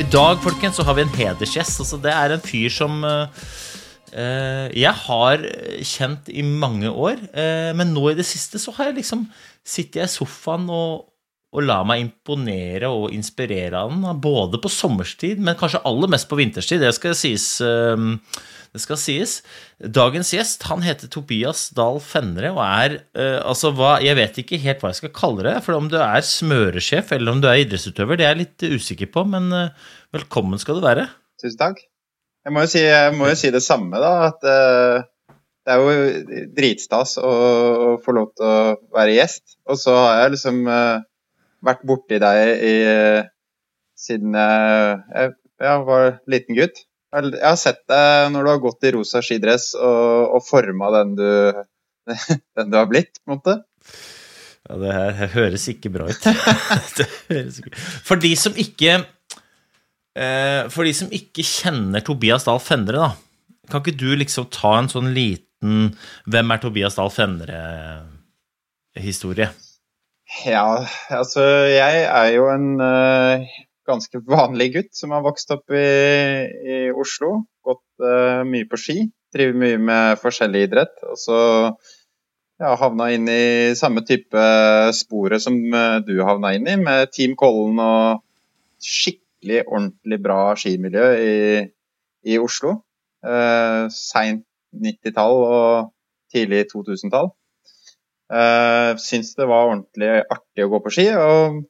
I dag folkens, så har vi en hedersgjest. Altså, det er en fyr som eh, jeg har kjent i mange år. uh, men nå i det siste så har jeg liksom Sitter jeg i sofaen og, og lar meg imponere og inspirere av den. Både på sommerstid, men kanskje aller mest på vinterstid. Det skal sies. eh, det skal sies. Dagens gjest han heter Tobias Dahl Fenre og er uh, altså hva, Jeg vet ikke helt hva jeg skal kalle det. For om du er smøresjef eller om du er idrettsutøver, det er jeg litt usikker på. Men uh, velkommen skal du være. Tusen takk. Jeg må jo si, må jo si det samme, da. At Uh det er jo dritstas å, å få lov til å være gjest. Og så har jeg liksom uh, vært borti deg i, uh, siden jeg, jeg, jeg var liten gutt. Jeg har sett deg når du har gått i rosa skidress og, og forma den du, den du har blitt, på en måte. Ja, det her høres ikke bra ut. ikke... For de som ikke eh, For de som ikke kjenner Tobias Dahl Fendre, da. Kan ikke du liksom ta en sånn liten Hvem er Tobias Dahl Fendre-historie? Ja, altså jeg er jo en eh, ganske vanlig gutt som har vokst opp i, i Oslo. Gått uh, mye på ski. Driver mye med forskjellig idrett. Og så ja, havna inn i samme type sporet som eh, du havna inn i, med Team Kollen og skikkelig ordentlig bra skimiljø i, i Oslo. Uh, Seint 90-tall og tidlig 2000-tall. Uh, Syns det var ordentlig artig å gå på ski, og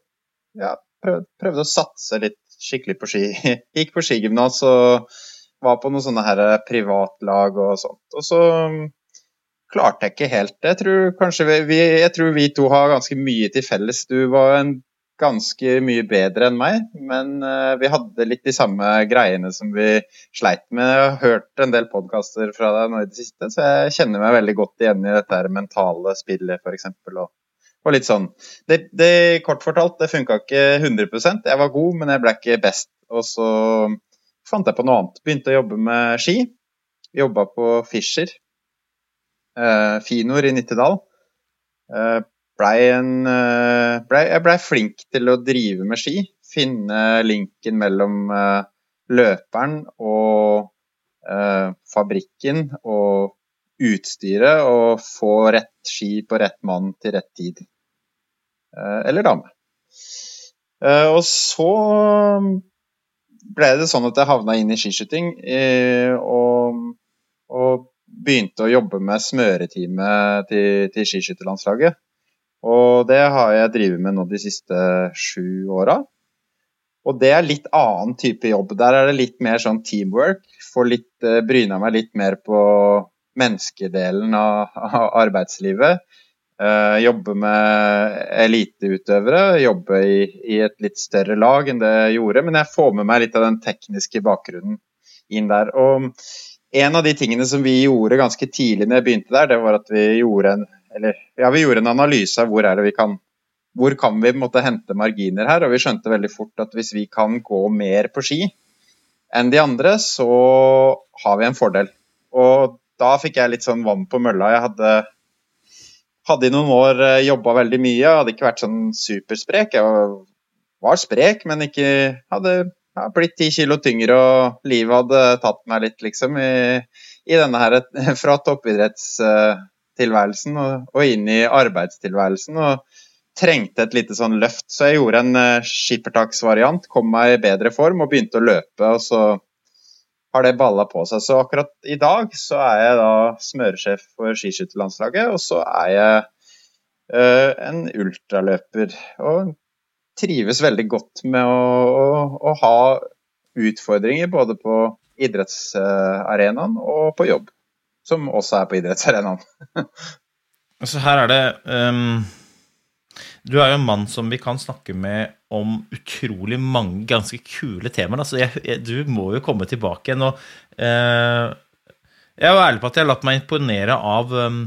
ja, prøv, prøvde å satse litt skikkelig på ski. Gikk på skigymnas og var på noen sånne her privatlag og sånt. Og så um, klarte jeg ikke helt det. Jeg tror kanskje vi, jeg tror vi to har ganske mye til felles. Du var en ganske mye bedre enn meg, men uh, vi hadde litt de samme greiene som vi sleit med. Jeg har hørt en del podkaster fra deg nå i det siste, så jeg kjenner meg veldig godt igjen i dette mentale spillet, f.eks. Og, og litt sånn. Det, det, kort fortalt, det funka ikke 100 Jeg var god, men jeg ble ikke best. Og så fant jeg på noe annet. Begynte å jobbe med ski. Jobba på Fischer. Uh, Finor i Nittedal. Uh, blei en, ble, jeg blei flink til å drive med ski. Finne linken mellom uh, løperen og uh, fabrikken og utstyret, og få rett ski på rett mann til rett tid. Uh, eller dame. og så ble det sånn at jeg havna inn i skiskyting, og, og begynte å jobbe med smøreteamet til, til skiskytterlandslaget. Og det har jeg drevet med nå de siste sju åra. Og det er litt annen type jobb. Der er det litt mer sånn teamwork. Får litt, bryna meg litt mer på menneskedelen av, av arbeidslivet. Uh, jobbe med eliteutøvere. Jobbe i, i, et litt større lag enn det jeg gjorde. Men jeg får med meg litt av den tekniske bakgrunnen inn der. Og en av de tingene som vi gjorde ganske tidlig når jeg begynte der, det var at vi gjorde en eller ja, vi gjorde en analyse av hvor er det vi kan hvor kan vi måtte, hente marginer her, og vi skjønte veldig fort at hvis vi kan gå mer på ski enn de andre, så har vi en fordel. Og da fikk jeg litt sånn vann på mølla. Jeg hadde, hadde i noen år eh, jobba veldig mye, hadde ikke vært sånn supersprek. Jeg var sprek, men ikke hadde ja, blitt ti kilo tyngre, og livet hadde tatt meg litt, liksom, i, i denne her fra toppidrettstilværelsen og, og inn i arbeidstilværelsen. Og trengte et lite sånn løft. Så jeg gjorde en skippertaksvariant, kom meg i bedre form og begynte å løpe. og så har det balla på seg. Så akkurat i dag så er jeg da smøresjef for skiskytterlandslaget, og så er jeg uh, en ultraløper. Og trives veldig godt med å, å, å ha utfordringer både på idrettsarenaen og på jobb, som også er på idrettsarenaen. altså her er det um, Du er jo en mann som vi kan snakke med om utrolig mange ganske kule temaer. Altså jeg, jeg, du må jo komme tilbake igjen. og eh, Jeg er jo ærlig på at jeg har latt meg imponere av um,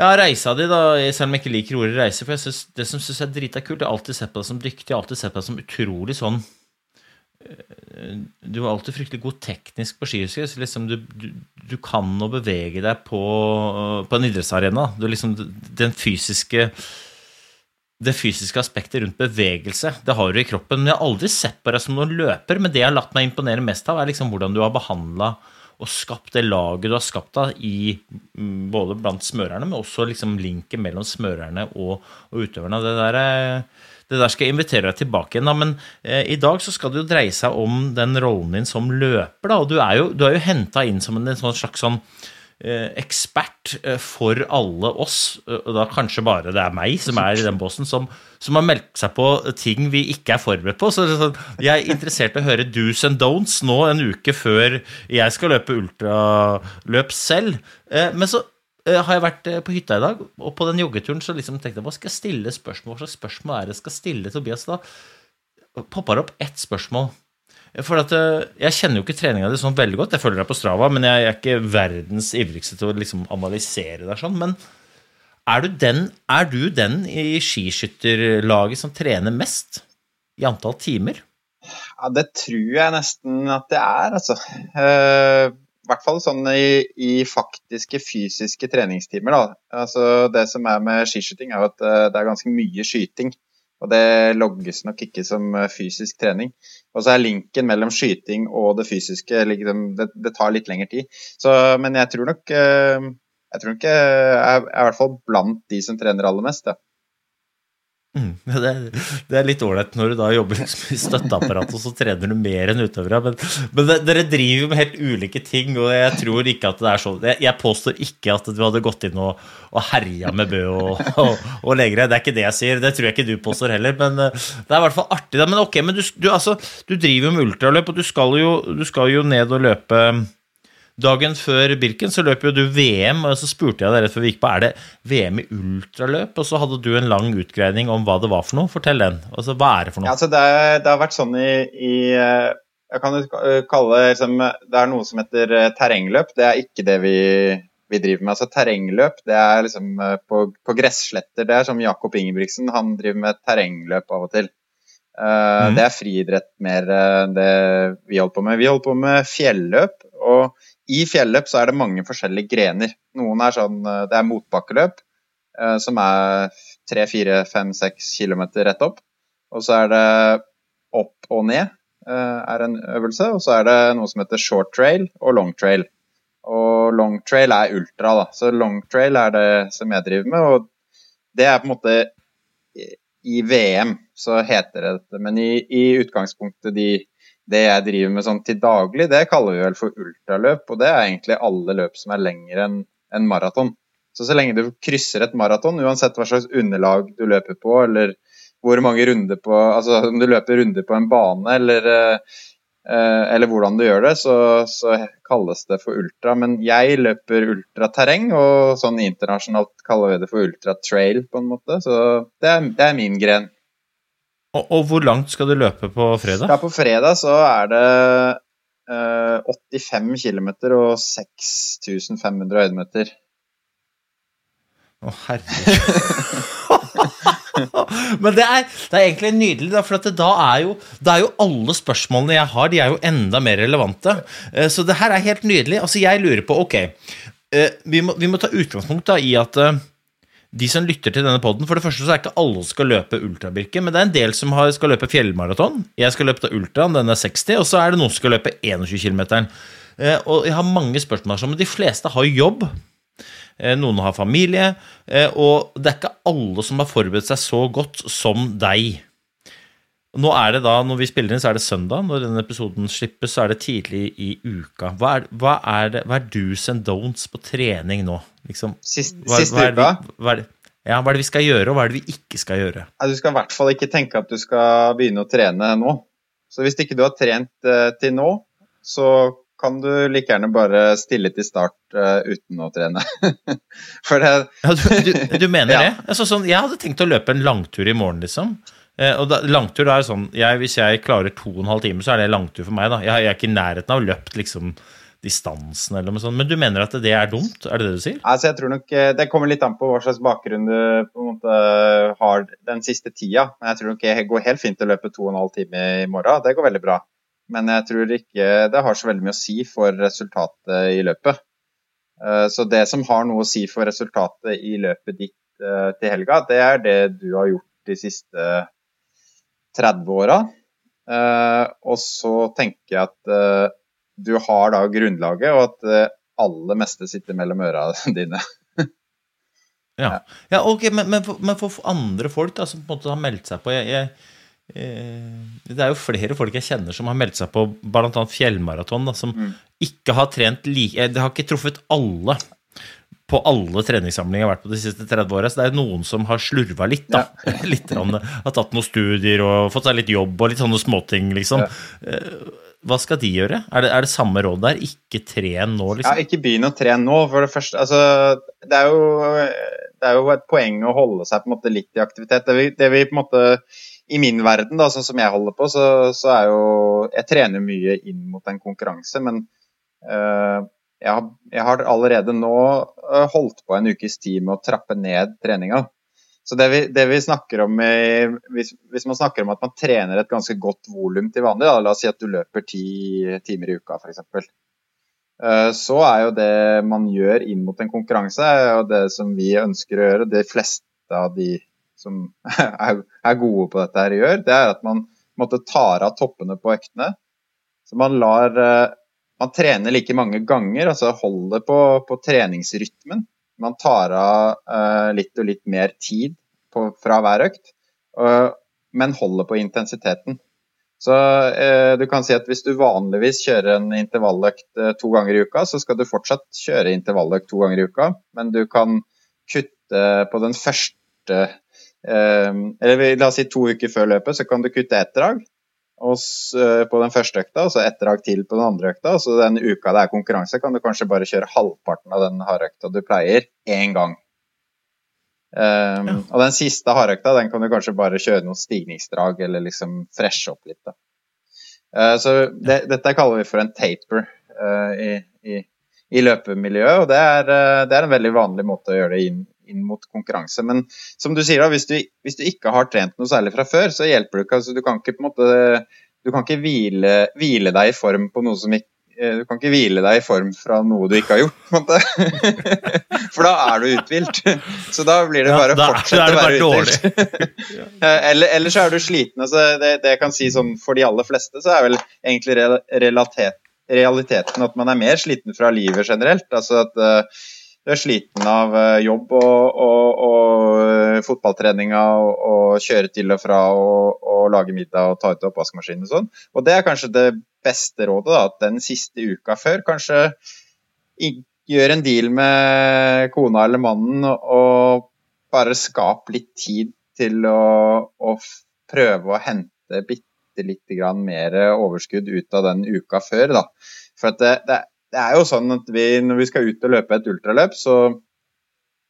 ja, reisa di, da, selv om jeg ikke liker ordet reise. For jeg synes, det som syns er drita kult, jeg har alltid sett på deg som dyktig, jeg har alltid sett på deg som utrolig sånn Du var alltid fryktelig god teknisk på skihusker. Så liksom du, du, du, kan å bevege deg på, på en idrettsarena. Du liksom, den fysiske det fysiske aspektet rundt bevegelse det har du i kroppen. Jeg har aldri sett på deg som noen løper. Men det jeg har latt meg imponere mest av, er liksom hvordan du har behandla og skapt det laget du har skapt da, i, mm, både blant smørerne, men også liksom linken mellom smørerne og, og utøverne. Det der, det der, skal jeg invitere deg tilbake igjen. Da. Men eh, i dag så skal det jo dreie seg om den rollen din som løper. Da. Og du er jo, du jo henta inn som en, en sånn slags sånn Eh, ekspert eh, for alle oss, eh, og da kanskje bare det er meg som er i den båsen, som, som, har meldt seg på ting vi ikke er forberedt på. Så så jeg er interessert i å høre do's and don'ts nå en uke før jeg skal løpe ultraløp selv. Men så har jeg vært på hytta i dag, og på den joggeturen så liksom tenkte jeg hva skal jeg stille spørsmål? Hva slags spørsmål er det jeg skal stille Tobias? Da popper det opp ett spørsmål. For at, eh, Jeg kjenner jo ikke treninga di sånn veldig godt. Jeg følger deg på Strava, men jeg er ikke verdens ivrigste til å liksom analysere deg sånn. Men er du, den, er du den i skiskytterlaget som trener mest i antall timer? Ja, det tror jeg nesten at det er, altså. I hvert fall sånn i, i, faktiske fysiske treningstimer. Da. Altså, det som er med skiskyting, er at uh, det er ganske mye skyting. Og det logges nok ikke som eh, fysisk trening. Og så er linken mellom skyting og det fysiske liksom, det, det, tar litt lengre tid. Så, men jeg tror nok eh, jeg tror nok jeg er, i hvert fall blant de som trener aller mest. Ja. Mm, det, det, er, litt ålreit når du da jobber i støtteapparatet, og så trener du mer enn utøvere. Men, men dere driver jo med helt ulike ting, og jeg tror ikke at det er sånn. Jeg, jeg påstår ikke at du hadde gått inn og, og herja med Bø og, og, og Legre. Det er ikke det jeg sier. Det tror jeg ikke du påstår heller. Men eh, det er i hvert fall artig. Men ok, men du, du, altså, du driver jo med ultraløp, og du skal jo, du skal jo ned og løpe Dagen før Birken så løp jo du VM, og så spurte jeg deg rett før vi gikk på er det VM i ultraløp, og så hadde du en lang utgreining om hva det var for noe. Fortell den. Altså, hva er det for noe? Ja, altså, det, det, har vært sånn i, i eh, Jeg kan jo kalle det liksom, Det er noe som heter eh, terrengløp. Det er ikke det vi, vi driver med. Altså Terrengløp det er liksom eh, på, på gressletter. Det er som Jakob Ingebrigtsen, han driver med terrengløp av og til. Uh, mm. Det er friidrett mer enn det vi holder på med. Vi holder på med fjelløp. og i fjelløp så er det mange forskjellige grener. Noen er sånn eh, Det er motbakkeløp, eh, som er 3-4-5-6 km rett opp. Og så er det opp og ned eh, er en øvelse. Og så er det noe som heter short trail og long trail. Og long trail er ultra, da. Så long trail er det som jeg driver med. Og det er på en måte I VM så heter det dette, men i, i utgangspunktet de det jeg driver med sånn til daglig, det kaller vi vel for ultraløp. Og det er egentlig alle løp som er lengre enn en maraton. Så så lenge du krysser et maraton, uansett hva slags underlag du løper på, eller hvor mange runder på Altså om du løper runder på en bane, eller, eh, eller hvordan du gjør det, så, så, kalles det for ultra. Men jeg løper ultraterreng, og sånn internasjonalt kaller vi det for ultratrail, på en måte. Så det er, det er min gren. Og, og, hvor langt skal du løpe på fredag? Ja, På fredag så er det eh, 85 km og 6500 høydemeter. Å, herregud. Men det er, det er, egentlig nydelig, for da er, jo, da er jo alle spørsmålene jeg har, de er jo enda mer relevante. Eh, så det her er helt nydelig. Altså, jeg lurer på Ok, eh, vi må, vi må ta utgangspunkt da i at eh, de som lytter til denne poden For det første så er ikke alle som skal løpe ultrabirke, men det er en del som har, skal løpe fjellmaraton. Jeg skal løpe ultraen, den er 60, og så er det noen som skal løpe 21 km. Eh, og jeg har mange spørsmål men de fleste har jobb. eh, noen har familie, eh, og det er ikke alle som har forberedt seg så godt som deg. Nå er det da, Når vi spiller inn, så er det søndag. Når denne episoden slippes, så er det tidlig i uka. Hva er, hva er, det, hva er do's and don'ts på trening nå? Liksom, Sist, hva, siste hva er uka det, hva, er det, ja, hva er det vi skal gjøre, og hva er det vi ikke skal gjøre? ja, Du skal i hvert fall ikke tenke at du skal begynne å trene nå. Så hvis ikke du har trent uh, til nå, så kan du like gjerne bare stille til start uh, uten å trene. For det Ja, du, du, du mener Ja. det? Altså, sånn, jeg hadde tenkt å løpe en langtur i morgen, liksom. Eh, og da, langtur da er sånn jeg, Hvis jeg klarer to og en halv time, så er det langtur for meg. da Jeg, jeg er ikke i nærheten av løpt liksom, distansen eller noe sånt. Men du mener at det er dumt? Er det det du sier? Altså, jeg tror nok eh, Det kommer litt an på hva slags bakgrunn du på en måte har den siste tida. Men jeg tror nok det går helt fint å løpe to og en halv time i morgen. Det går veldig bra. Men jeg tror ikke det har så veldig mye å si for resultatet i løpet. Eh, Så det som har noe å si for resultatet i løpet ditt eh, til helga, det er det du har gjort de siste 30 åra. Og så tenker jeg at du har da grunnlaget, og at det aller meste sitter mellom øra dine. Ja, ja ok, men, men, for, men for andre folk da, som på en måte har meldt seg på jeg, jeg, jeg, Det er jo flere folk jeg kjenner som har meldt seg på bl.a. fjellmaraton, da, som ikke har trent like eh, Det har ikke truffet alle på alle treningssamlinger jeg har vært på de siste 30 åra. Så det er noen som har slurva litt, da. litt grann, har tatt noen studier og fått seg litt jobb og litt sånne småting, liksom. Eh, Hva skal de gjøre? Er det, er det samme råd der? Ikke tren nå, Ja, liksom? ikke begynn å trene nå, for det første. Altså, det, er jo, det er jo et poeng å holde seg på en måte litt i aktivitet. Det vi, det vi på en måte I min verden, da, sånn som jeg holder på, så, så er jo Jeg trener mye inn mot en konkurranse, men øh, jeg, har, jeg har allerede nå eh, holdt på en ukes tid med å trappe ned treninga. Så det vi, det vi snakker om hvis, hvis man snakker om at man trener et ganske godt volum til vanlig, da, la oss si at du løper ti timer i uka f.eks. Eh, Så er jo det man gjør inn mot en konkurranse, og det som vi ønsker å gjøre. De fleste av de som er er gode på dette her gjør, det er at man måtte tar av toppene på øktene. Så man lar eh, Man trener like mange ganger, altså holder på, på treningsrytmen. Man tar av eh, litt og litt mer tid på, fra hver økt, men holder på intensiteten. Så eh, du kan si at hvis du vanligvis kjører en intervalløkt eh, to ganger i uka, så skal du fortsatt kjøre intervalløkt to ganger i uka, men du kan kutte på den første eh, Eller la oss si to uker før løpet, så kan du kutte ett drag eh, på den første økta, og så ett drag til på den andre økta. Så den uka det er konkurranse, kan du kanskje bare kjøre halvparten av den hardøkta du pleier, én gang. Um, Og den siste hardøkta den kan du kanskje bare kjøre noen stigningsdrag eller liksom freshe opp litt. Da. Uh, så det, dette kaller vi for en taper uh, i, i, i løpemiljøet, og det er, uh, det er en veldig vanlig måte å gjøre det inn, inn mot konkurranse. Men som du sier, da, hvis du, hvis du ikke har trent noe særlig fra før, så hjelper det ikke. Altså, du kan ikke på en måte du kan ikke hvile, hvile deg i form på noe som ikke eh, du kan ikke hvile deg i form fra noe du ikke har gjort, på en måte. For da er du uthvilt. Så da blir det bare å ja, fortsette å være uthvilt. eller, eller så er du sliten. Altså det, det jeg kan si sånn for de aller fleste, så er vel egentlig realiteten at man er mer sliten fra livet generelt. Altså at eh, du er sliten av eh, jobb og, og, og eh, fotballtreninga og, og kjøre til og fra og, lage middag og ta ut oppvaskmaskinen og sånn. Og det er kanskje det beste rådet, da, at den siste uka før kanskje gjør en deal med kona eller mannen og, bare skap litt tid til å, å prøve å hente bitte lite grann mer overskudd ut av den uka før, da. For det, det, det er jo sånn at vi, når vi skal ut og løpe et ultraløp, så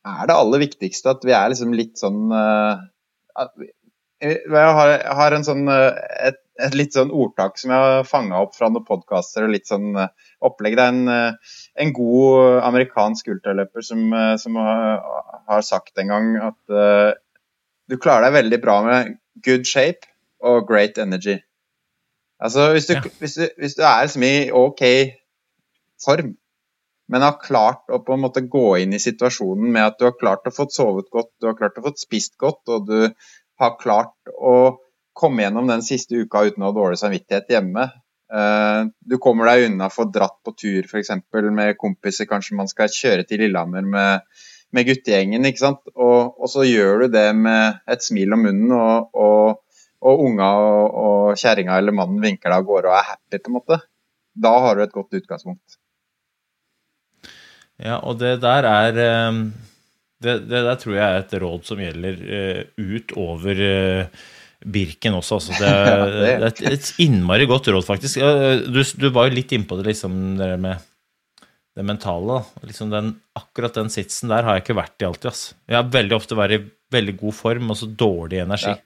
er det aller viktigste at vi er liksom litt sånn eh, vi- jeg har, jeg har en sånn, eh, et, et litt sånn ordtak som jeg har fanga opp fra noen podkaster og litt sånn eh, opplegg. Det er en, eh, en god amerikansk ultraløper som, eh, som har, har sagt en gang at uh, du klarer deg veldig bra med good shape og great energy. Altså hvis du, Ja. hvis du, hvis du er liksom i OK form, men har klart å på en måte gå inn i situasjonen med at du har klart å få sovet godt, du har klart å få spist godt, og du har klart å komme gjennom den siste uka uten å ha dårlig samvittighet hjemme, Eh, du kommer deg unna for dratt på tur f.eks. med kompiser. Kanskje man skal kjøre til Lillehammer med, med guttegjengen. ikke sant? Og, og, så gjør du det med et smil om munnen, og, og, og unga og, og kjerringa eller mannen vinker deg av gårde og er happy, på en måte. Da har du et godt utgangspunkt. Ja, og det der er eh, det, det der tror jeg er et råd som gjelder uh, utover uh, Birken også. Altså. Det, det, er et, et, innmari godt råd, faktisk. Du, du var jo litt innpå det, liksom, det med det mentale. Liksom den, akkurat den sitsen der har jeg ikke vært i alltid. Ass. Jeg har veldig ofte vært i veldig god form og så dårlig energi. Ja.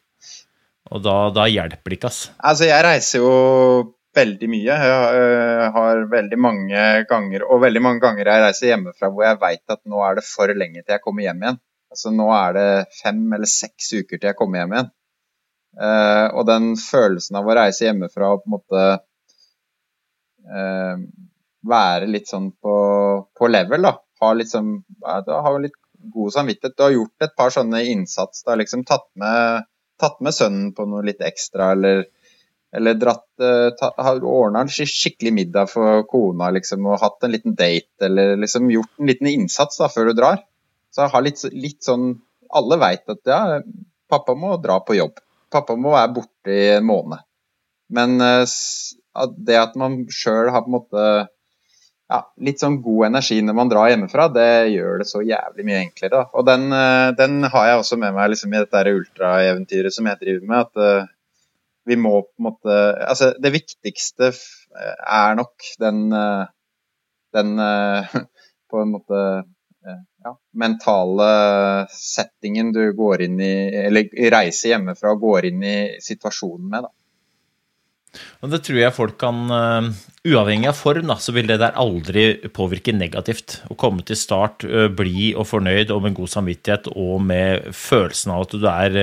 Og da, da, hjelper det ikke, ass. Altså, jeg reiser jo veldig mye. Jeg eh, har veldig mange ganger, og veldig mange ganger jeg reiser hjemmefra hvor jeg veit at nå er det for lenge til jeg kommer hjem igjen. Altså Nå er det fem eller seks uker til jeg kommer hjem igjen. Uh, og den følelsen av å reise hjemmefra og på en måte uh, være litt sånn på, på level, da. Ha litt, sånn, ha litt god samvittighet. Du har gjort et par sånne innsats. Da, liksom tatt med, tatt med sønnen på noe litt ekstra, eller eller dratt, ta, har ordna en skikkelig middag for kona liksom, og hatt en liten date, eller liksom gjort en liten innsats da, før du drar. Så jeg har litt, litt sånn Alle veit at ja, pappa må dra på jobb. Pappa må være borte i en måned. Men uh, det at man sjøl har på en måte ja, litt sånn god energi når man drar hjemmefra, det gjør det så jævlig mye enklere. Da. Og den, uh, den, har jeg også med meg liksom, i dette ultraeventyret som jeg driver med. at vi må på en måte Altså, det viktigste er nok den, eh, den eh, på en måte eh, ja, mentale settingen du går inn i, eller reiser hjemmefra og går inn i situasjonen med. da. Og Det tror jeg folk kan Uavhengig av form, da, så vil det der aldri påvirke negativt. Å komme til start blid og fornøyd og med god samvittighet og med følelsen av at du er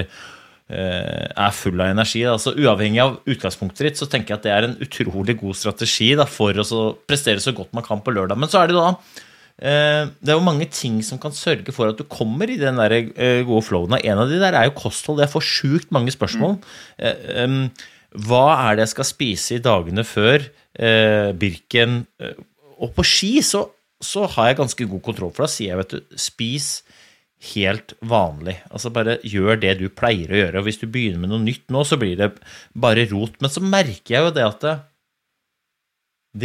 er full av energi. Altså, uavhengig av utgangspunktet ditt, så tenker jeg at det er en utrolig god strategi da, for å prestere så godt man kan på lørdag. Men så er det da eh, det er jo mange ting som kan sørge for at du kommer i den der eh, gode flowen. En av de der er jo kosthold. Jeg får sjukt mange spørsmål. Mm. Hva er det jeg skal spise i dagene før Birken? Og på ski så, så har jeg ganske god kontroll, for da sier jeg, vet du, spis helt vanlig. Altså bare gjør det du pleier å gjøre. Og hvis du begynner med noe nytt nå, så blir det bare rot. Men så merker jeg jo det at det,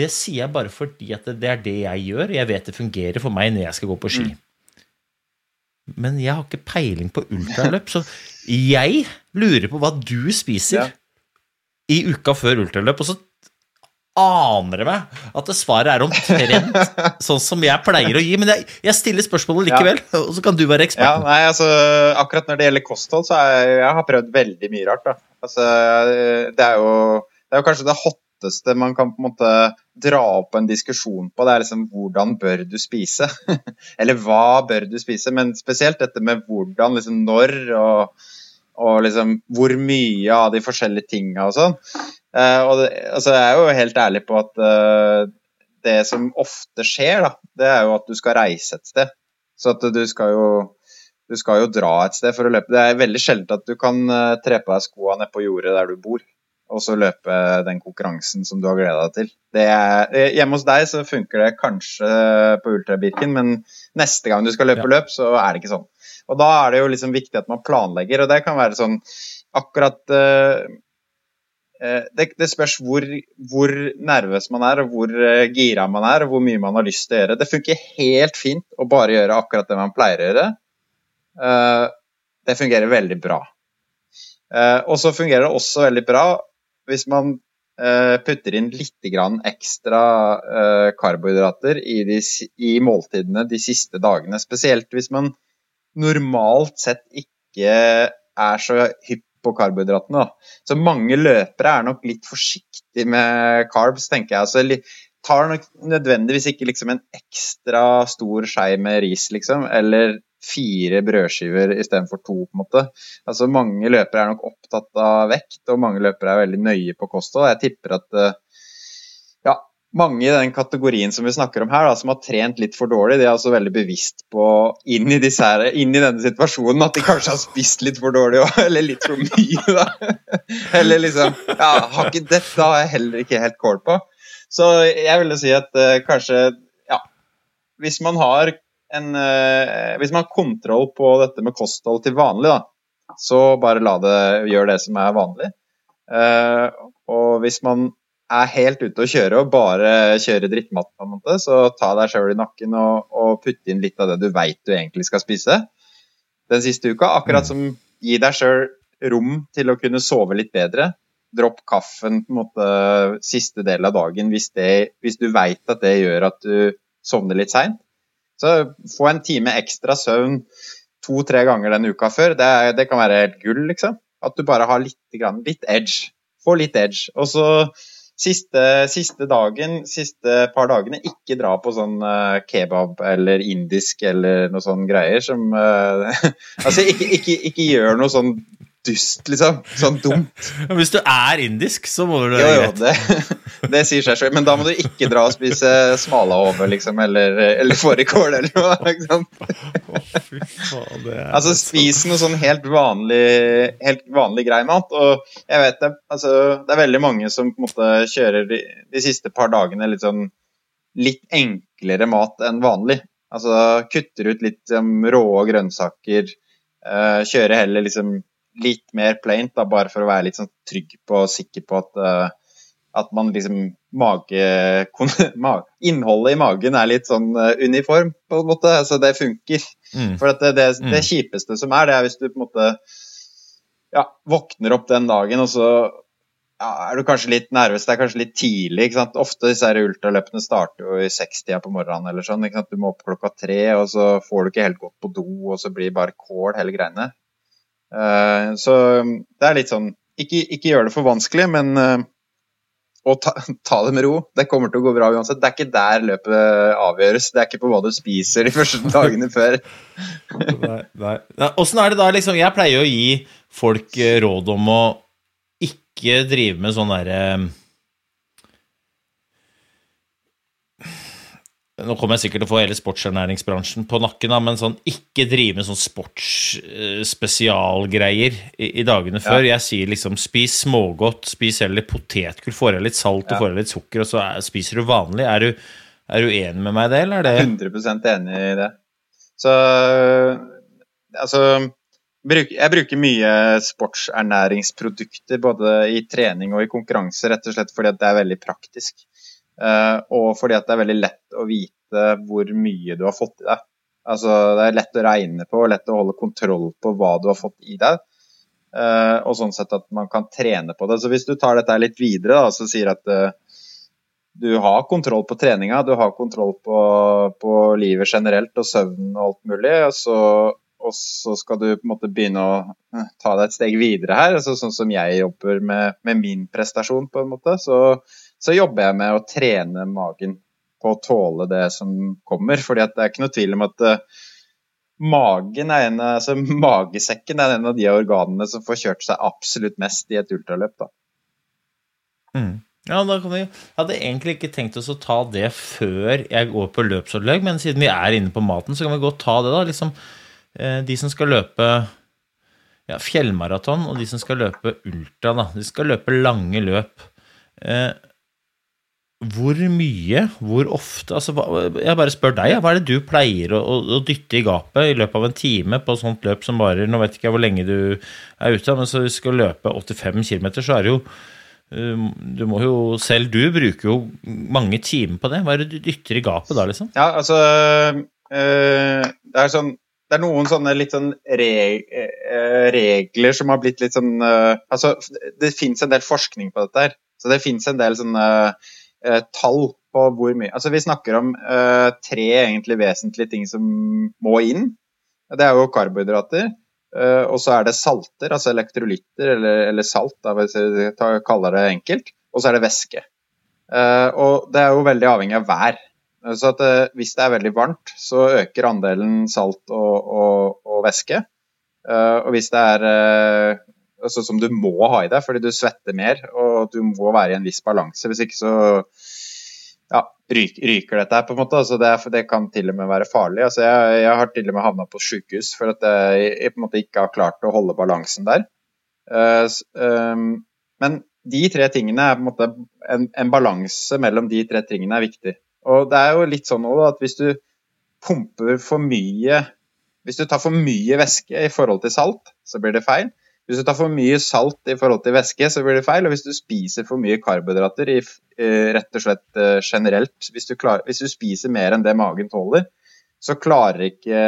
det sier jeg bare fordi at det, er det jeg gjør. Jeg vet det fungerer for meg når jeg skal gå på ski. Mm. Men jeg har ikke peiling på ultraløp, så jeg lurer på hva du spiser ja. i uka før ultraløp. Og så aner det meg at det svaret er omtrent sånn som jeg pleier å gi. Men jeg, jeg stiller spørsmålet likevel, ja. og så kan du være ekspert. Ja, nei, altså, akkurat når det gjelder kosthold, så er jeg, jeg prøvd veldig mye rart. Da. Altså, det, er jo, det er jo kanskje det hotteste man kan på en måte dra opp en diskusjon på. Det er liksom hvordan bør du spise? Eller hva bør du spise? Men spesielt dette med hvordan, liksom når og og liksom hvor mye av de forskjellige tinga og sånn. Uh, og det, altså, jeg er jo helt ærlig på at uh, det som ofte skjer, da, det er jo at du skal reise et sted. Så at du skal jo du skal jo dra et sted for å løpe. Det er veldig sjelden at du kan uh, tre på deg skoa ned på jordet der du bor, og så løpe den konkurransen som du har gleda deg til. Er, hjemme hos deg så funker det kanskje på Ultrabirken, men neste gang du skal løpe ja. løp, så er det ikke sånn. Og da er det jo liksom viktig at man planlegger, og det kan være sånn akkurat det, det, spørs hvor, hvor, nervøs man er, og hvor uh, gira man er, og hvor mye man har lyst til å gjøre. Det funker helt fint å bare gjøre akkurat det man pleier å gjøre. Uh, det fungerer veldig bra. Og så fungerer det også veldig bra hvis man putter inn litt ekstra karbohydrater i, de, i måltidene de siste dagene. Spesielt hvis man normalt sett ikke er så hypp på karbohydratene. Så mange løpere er nok litt forsiktige med carbs, tenker jeg. Altså, tar nok nødvendigvis ikke liksom en ekstra stor skei med ris, liksom, eller fire brødskiver istedenfor to, på en måte. Altså, mange løpere er nok opptatt av vekt, og mange løpere er veldig nøye på kosthold. Jeg tipper at ja, mange i den kategorien som vi snakker om her, da, som har trent litt for dårlig, de er altså veldig bevisst på inn i, disse inn i denne situasjonen at de kanskje har spist litt for dårlig, eller litt for mye. Da. Eller liksom ja, har ikke, Dette har jeg heller ikke helt kål på. Så jeg ville si at uh, kanskje Ja, hvis man har en uh, Hvis man har kontroll på dette med kosthold til vanlig, da, så bare la det gjøre det som er vanlig. Uh, og hvis man er helt ute å kjøre og bare kjører drittmat, på en måte, så ta deg sjøl i nakken og, og putte inn litt av det du veit du egentlig skal spise den siste uka. Akkurat mm. som gi deg sjøl rom til å kunne sove litt bedre. Dropp kaffen på en måte siste del av dagen hvis, det, hvis du veit at det gjør at du sovner litt seint. Så få en time ekstra søvn to-tre ganger den uka før, det, det, kan være helt gull, liksom. At du bare har litt, litt edge. Få litt edge. Og så Siste, siste, dagen, siste par dagene, ikke dra på sånn uh, kebab eller indisk eller noe sånn greier som uh, Altså, ikke, ikke, ikke, gjør noe sånn dust, liksom. Sånn dumt. Hvis du er indisk, så må du det. Jo, jo, det, det sier seg selv. Men da må du ikke dra og spise smalahove, liksom, eller, eller fårikål eller noe. ikke sant? altså, spis noe sånn helt vanlig, helt vanlig grei mat. Og jeg vet det, altså, det er veldig mange som på en måte kjører de, de siste par dagene litt sånn litt enklere mat enn vanlig. Altså kutter ut litt um, rå grønnsaker. Uh, kjører heller liksom litt mer plaint, da, bare for å være litt sånn trygg på og sikker på at, uh, at man liksom mage, Innholdet i magen er litt sånn uh, uniform, på en måte. Altså det funker. Mm. For det, det, det, mm. kjipeste som er, det er hvis du på en måte ja, våkner opp den dagen, og så ja, er du kanskje litt nervøs. Det er kanskje litt tidlig. ikke sant? Ofte disse ultraløpene starter jo i sekstida på morgenen. eller sånn, ikke sant? Du må opp klokka tre, og så får du ikke helt gått på do, og så blir det bare kål hele greiene. Eh, så det er litt sånn Ikke, ikke gjør det for vanskelig, men å og ta, ta, det med ro. Det kommer til å gå bra uansett. Det er ikke der løpet avgjøres. Det er ikke på hva du spiser de første dagene før. nei, nei. Åssen er det da, liksom Jeg pleier å gi folk eh, råd om å ikke drive med sånn derre Nå kommer jeg sikkert til å få hele sportsernæringsbransjen på nakken, da, men sånn, ikke drive med sånn sportsspesialgreier uh, i, i, dagene før. Ja. Jeg sier liksom spis smågodt, spis heller potetgull, får i litt salt og får i litt sukker, og så er, spiser du vanlig. Er du, er du, enig med meg i det, eller er det 100% enig i det. Så altså jeg bruker mye sportsernæringsprodukter både i trening og i konkurranse, rett og slett fordi det er veldig praktisk. Uh, og fordi at det er veldig lett å vite hvor mye du har fått i deg. Altså, det er lett å regne på og lett å holde kontroll på hva du har fått i deg. Uh, og sånn sett at man kan trene på det. Så hvis du tar dette litt videre da, så sier at uh, du har kontroll på treninga, du har kontroll på, på livet generelt og søvn og alt mulig, og så, og så, skal du på en måte begynne å ta deg et steg videre her. Altså, sånn som jeg jobber med, med min prestasjon, på en måte. Så så jobber jeg med å trene magen på å tåle det som kommer. fordi det er ikke noe tvil om at uh, magen er en, altså, magesekken er en av de organene som får kjørt seg absolutt mest i et ultraløp. Da. Mm. Ja, da kan vi, Jeg hadde egentlig ikke tenkt oss å ta det før jeg går på løpsopplegg, men siden vi er inne på maten, så kan vi godt ta det, da. Liksom, eh, de som skal løpe ja, fjellmaraton, og de som skal løpe ultra, da. De skal løpe lange løp. Eh, hvor mye, hvor ofte altså, Jeg bare spør deg, hva er det du pleier å, å, dytte i gapet i løpet av en time på et sånt løp som varer Nå vet ikke jeg hvor lenge du er ute, men så hvis du skal løpe 85 km, så er det jo um, du må jo, Selv du bruker jo mange timer på det. Hva er det du dytter i gapet da, liksom? Ja, altså øh, Det er sånn det er noen sånne litt sånn øh, regler som har blitt litt sånn øh, Altså, det fins en del forskning på dette her. Så det fins en del sånne eh, tall på hvor mye Altså vi snakker om eh, tre egentlig vesentlige ting som må inn. Det er jo karbohydrater. Eh, og så er det salter, altså elektrolytter eller, eller salt, da, hvis vi kaller det enkelt. Og så er det væske. Eh, og det er jo veldig avhengig av vær. Så at, eh, hvis det er veldig varmt, så øker andelen salt og, og, og væske. Eh, og hvis det er altså, som du må ha i deg fordi du svetter mer og du må være i en viss balanse. Hvis ikke så ja, ryker, ryker dette her, på en måte. Altså det, det, kan til og med være farlig. Altså jeg, jeg har til og med havna på sykehus for at jeg, jeg, på en måte ikke har klart å holde balansen der. Uh, um, men de tre tingene er på en måte en, en balanse mellom de tre tingene er viktig. Og det er jo litt sånn også, at hvis du pumper for mye Hvis du tar for mye væske i forhold til salt, så blir det feil. Hvis du tar for mye salt i forhold til væske, så blir det feil. Og hvis du spiser for mye karbohydrater, i, eh, rett og slett eh, generelt hvis du, klar, hvis du, spiser mer enn det magen tåler, så klarer ikke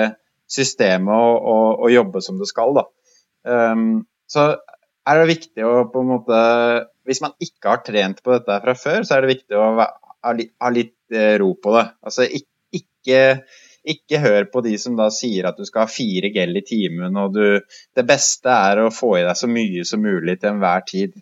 systemet å, å, å jobbe som det skal. Da. Um, så er det viktig å på en måte Hvis man ikke har trent på dette fra før, så er det viktig å ha litt, ha litt eh, ro på det. Altså ikke, ikke ikke hør på de som da sier at du skal ha fire gel i timen, og du Det beste er å få i deg så mye som mulig til enhver tid.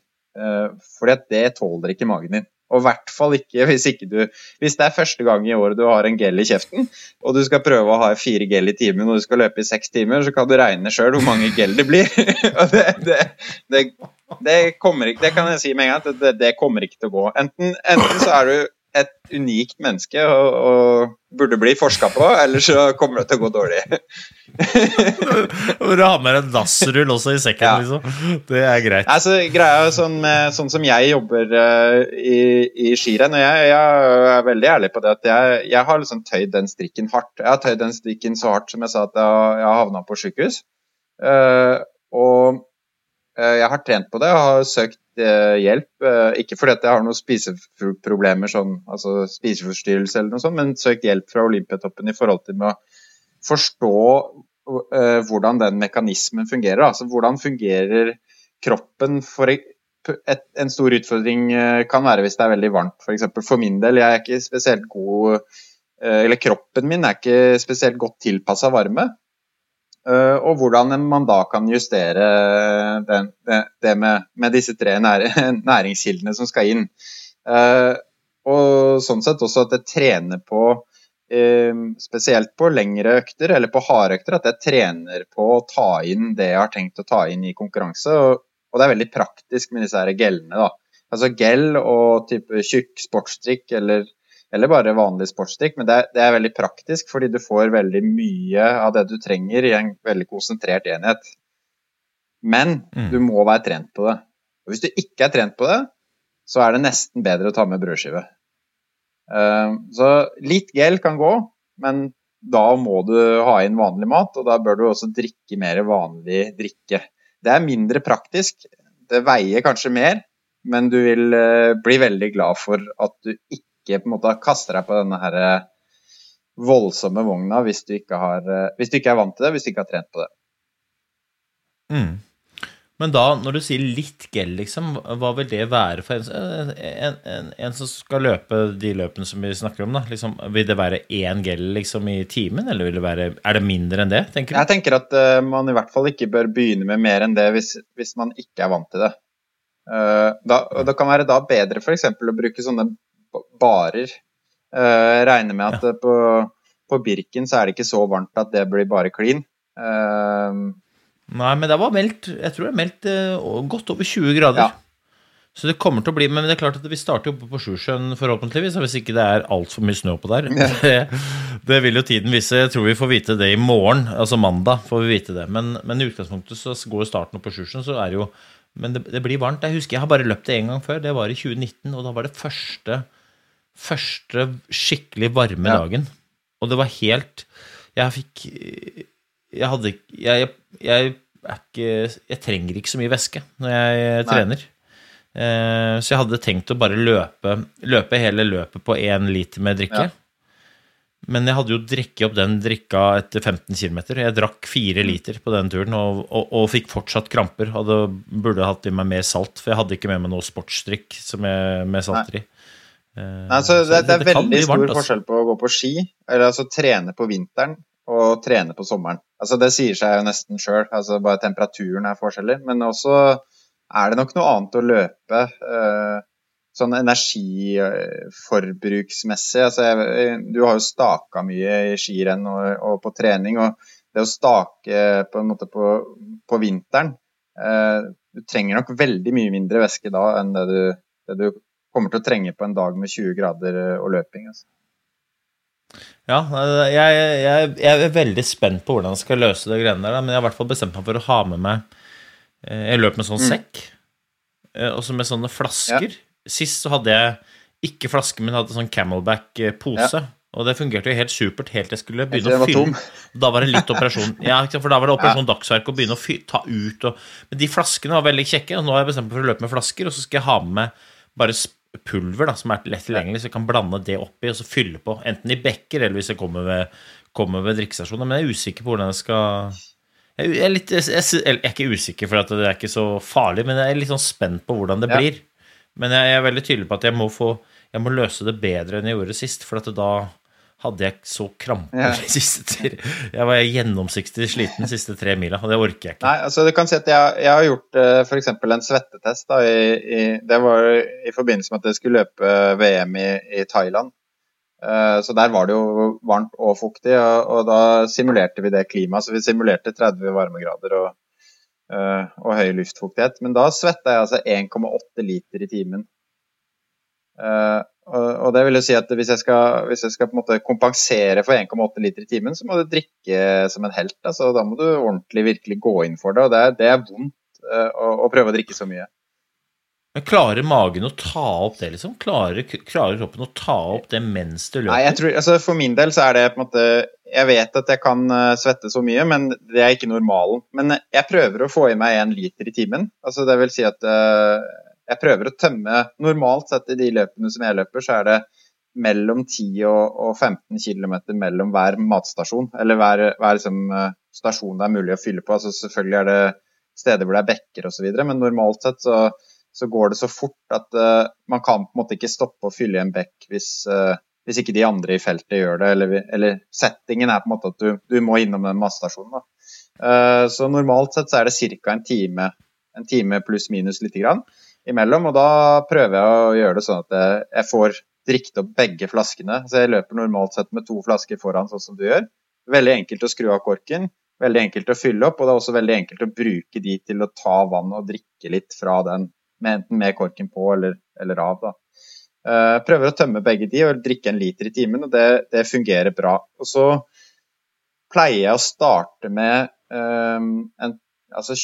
Fordi at det tåler ikke magen din. Og i hvert fall ikke hvis ikke du Hvis det er første gang i året du har en gel i kjeften, og du skal prøve å ha fire gel i timen og du skal løpe i seks timer, så kan du regne sjøl hvor mange gel det blir. og det, det, det, det, kommer ikke, det kan jeg si med en gang, at det, kommer ikke til å gå. Enten, enten så er du et unikt menneske og, og burde bli forska på, eller så kommer det til å gå dårlig. Hvor du har med en dassrull også i sekken, ja. liksom. Det er greit. Altså, greia sånn, sånn som jeg jobber uh, i, i skirenn, og jeg, jeg, er veldig ærlig på det at jeg, jeg har liksom tøyd den strikken hardt. Jeg har tøyd den strikken så hardt som jeg sa at jeg, jeg har havna på sykehus. Uh, og uh, jeg har trent på det og har søkt Eh, hjelp. Eh, ikke fordi jeg har noen spiseproblemer, sånn, altså spiseforstyrrelse eller noe sånt, men søkt hjelp fra Olympiatoppen i forhold til å forstå hvordan den mekanismen fungerer. Altså hvordan fungerer kroppen for et, en stor utfordring kan være hvis det er veldig varmt. For, eksempel, for min del, jeg er ikke spesielt god Eller kroppen min er ikke spesielt godt tilpassa varme. Eh, og hvordan man da kan justere den, det, med, med, disse tre næringskildene som skal inn. Eh, og sånn sett også at jeg trener på eh, Spesielt på lengre økter, eller på harde økter, at jeg trener på å ta inn det jeg har tenkt å ta inn i konkurranse. Og, det er veldig praktisk med disse gellene. da. Altså gel og type tjukk sportsdrikk eller eller bare vanlig sportsdrikk. Men det er, det er, veldig praktisk, fordi du får veldig mye av det du trenger i en veldig konsentrert enhet. Men mm. du må være trent på det. Og hvis du ikke er trent på det, så er det nesten bedre å ta med brødskive. Uh, så litt gel kan gå, men da må du ha inn vanlig mat, og da bør du også drikke mer vanlig drikke. Det er mindre praktisk, det veier kanskje mer, men du vil uh, bli veldig glad for at du ikke ikke på en måte kaster deg på denne her eh, voldsomme vogna hvis du har, eh, hvis du ikke er vant til det, hvis du ikke har trent på det. Mm. Men da, når du sier litt gel, liksom, hva vil det være for en, en, en, en, som skal løpe de løpene som vi snakker om? da? Liksom, vil det være én gel liksom, i timen, eller det være, er det mindre enn det? tenker du? Jeg tenker at uh, man i hvert fall ikke bør begynne med mer enn det hvis, hvis man ikke er vant til det. Uh, da, det kan være da bedre f.eks. å bruke sånne barer. Uh, regner med at ja. på, på, Birken så er det ikke så varmt at det blir bare klin. Uh, Nei, men det var meldt Jeg tror det er meldt uh, godt over 20 grader. Ja. Så det kommer til å bli Men det er klart at vi starter oppe på Sjusjøen forhåpentligvis. Hvis ikke det er altfor mye snø på der. Ja. Det, det, vil jo tiden vise. Jeg tror vi får vite det i morgen. Altså mandag får vi vite det. Men, men i utgangspunktet så går starten opp på Sjusjøen, så er det jo Men det, det, blir varmt. Jeg husker jeg har bare løpt det én gang før. Det var i 2019, og da var det første første skikkelig varme ja. dagen. Og det var helt Jeg fikk Jeg hadde jeg, jeg, ikke Jeg trenger ikke så mye væske når jeg Nei. trener. Eh, så jeg hadde tenkt å bare løpe, løpe hele løpet på én liter med drikke. Ja. Men jeg hadde jo drukket opp den drikka etter 15 km. Jeg drakk fire mm. liter på den turen og, og, og fikk fortsatt kramper. Hadde, burde hatt i meg mer salt, for jeg hadde ikke med meg noe sportsdrikk med salter i. Eh, så det, det, er veldig stor varmt, altså. forskjell på å gå på ski, eller altså trene på vinteren og trene på sommeren. Altså, det sier seg jo nesten sjøl, altså, bare temperaturen er forskjellig. Men også er det nok noe annet å løpe eh, sånn energiforbruksmessig. Altså, jeg, du har jo staka mye i skirenn og, og, på trening, og det å stake på, en måte på, på vinteren eh, Du trenger nok veldig mye mindre væske da enn det du, det du kommer til å trenge på en dag med 20 grader eh, og løping. Altså. Ja, jeg, jeg, jeg, er veldig spent på hvordan jeg skal løse det greiene der, men jeg har i hvert fall bestemt meg for å ha med meg Jeg løp med sånn mm. sekk, og så med sånne flasker. Ja. Sist så hadde jeg ikke flaske, men hadde sånn Camelback-pose. Ja. Og det fungerte jo helt supert helt til jeg skulle begynne å fylle. Da var det litt operasjon Ja, for da var det operasjon ja. dagsverk å begynne å fylle, ta ut og Men de flaskene var veldig kjekke, og nå har jeg bestemt meg for å løpe med flasker, og så skal jeg ha med bare pulver da, som er lett tilgjengelig, så jeg kan blande det oppi og så fylle på. Enten i bekker eller hvis jeg kommer ved, kommer ved drikkestasjoner. Men jeg er usikker på hvordan jeg skal Jeg er, litt, jeg, jeg er ikke usikker, for det er ikke så farlig, men jeg er litt sånn spent på hvordan det blir. Men jeg er veldig tydelig på at jeg må få jeg må løse det bedre enn jeg gjorde sist, for da hadde jeg så kramper ja. siste Jeg var gjennomsiktig sliten de siste tre mila, og det orker jeg ikke. Nei, altså du kan si at Jeg, jeg har gjort uh, eh, f.eks. en svettetest. Da, i, i, det var i forbindelse med at jeg skulle løpe VM i, i Thailand. Uh, så der var det jo varmt og fuktig, og, og, da simulerte vi det klimaet. Så vi simulerte 30 varmegrader og, uh, og høy luftfuktighet. Men da svetta jeg altså 1,8 liter i timen. Uh, og, det vil jo si at hvis jeg skal, hvis jeg skal på en måte kompensere for 1,8 liter i timen, så må du drikke som en helt. Altså, da må du ordentlig virkelig gå inn for det. Og det er, det er vondt uh, å, å, prøve å drikke så mye. Men Klarer magen å ta opp det, liksom? Klarer, klarer kroppen å ta opp det mens du løper? Nei, jeg tror, altså For min del så er det på en måte Jeg vet at jeg kan uh, svette så mye, men det er ikke normalen. Men jeg prøver å få i meg én liter i timen. Altså det vil si at uh, jeg prøver å tømme Normalt sett i de løpene som jeg løper, så er det mellom 10 og 15 km mellom hver matstasjon. Eller hver, hver liksom, eh, stasjon det er mulig å fylle på. Altså, selvfølgelig er det steder hvor det er bekker osv., men normalt sett så, så, går det så fort at uh, man kan på en måte ikke stoppe å fylle i en bekk hvis, uh, hvis ikke de andre i feltet gjør det. Eller, eller, settingen er på en måte at du, du må innom den matstasjonen. Uh, så normalt sett så er det ca. en time, en time pluss minus lite grann imellom. Og da prøver jeg å gjøre det sånn at jeg får drikket opp begge flaskene. Så jeg løper normalt sett med to flasker foran, sånn som du gjør. Veldig enkelt å skru av korken, veldig enkelt å fylle opp, og det er også veldig enkelt å bruke de til å ta vann og drikke litt fra den, med, enten med korken på eller, eller av. da. Eh, prøver å tømme begge de og drikke en liter i timen, og det, det fungerer bra. Og så pleier jeg å starte med um, en altså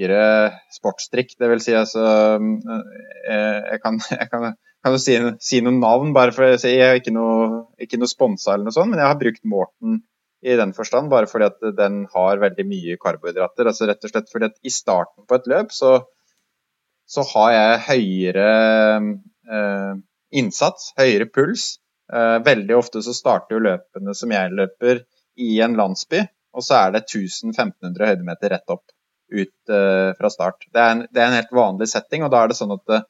tjukkere sportsdrikk. Det vil si altså eh, Jeg kan, jeg kan, kan jo si, si, noen navn, bare for jeg er ikke noe, ikke noe sponsa eller noe sånt, men jeg har brukt Morten i den forstand, bare fordi at den har veldig mye karbohydrater. altså Rett og slett fordi at i starten på et løp så, så har jeg høyere eh, innsats, høyere puls. Eh, veldig ofte så starter jo løpene som jeg løper i en landsby, og så er det 1000-1500 høydemeter rett opp ut uh, fra start. Det er, en, det er, en, helt vanlig setting, og da er det sånn at det,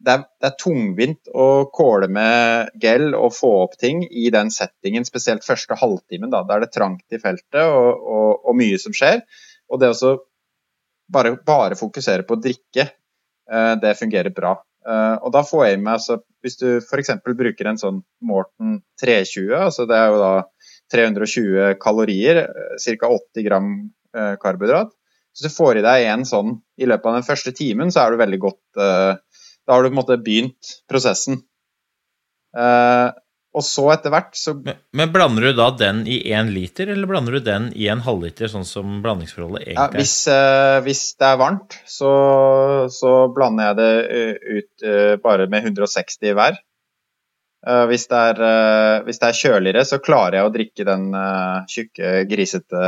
det, er, det er, tungvint å kåle med gel og få opp ting i den settingen, spesielt første halvtimen. Da, da er det trangt i feltet og, og, og, mye som skjer. Og det å bare, bare, fokusere på å drikke, uh, det fungerer bra. Uh, og da får jeg med altså, Hvis du f.eks. bruker en sånn Morten 320, altså det er jo da 320 kalorier, ca. 80 gram karbohydrat, hvis du får i deg en sånn i løpet av den første timen, så er du veldig godt uh, Da har du på en måte begynt prosessen. Uh, og så etter hvert så men, men, blander du da den i én liter, eller blander du den i en halvliter, sånn som blandingsforholdet egentlig er? Ja, hvis, uh, hvis, det er varmt, så, så blander jeg det ut bare med 160 hver. Hvis det, er, hvis, det er, kjøligere, så klarer jeg å drikke den tjukke, grisete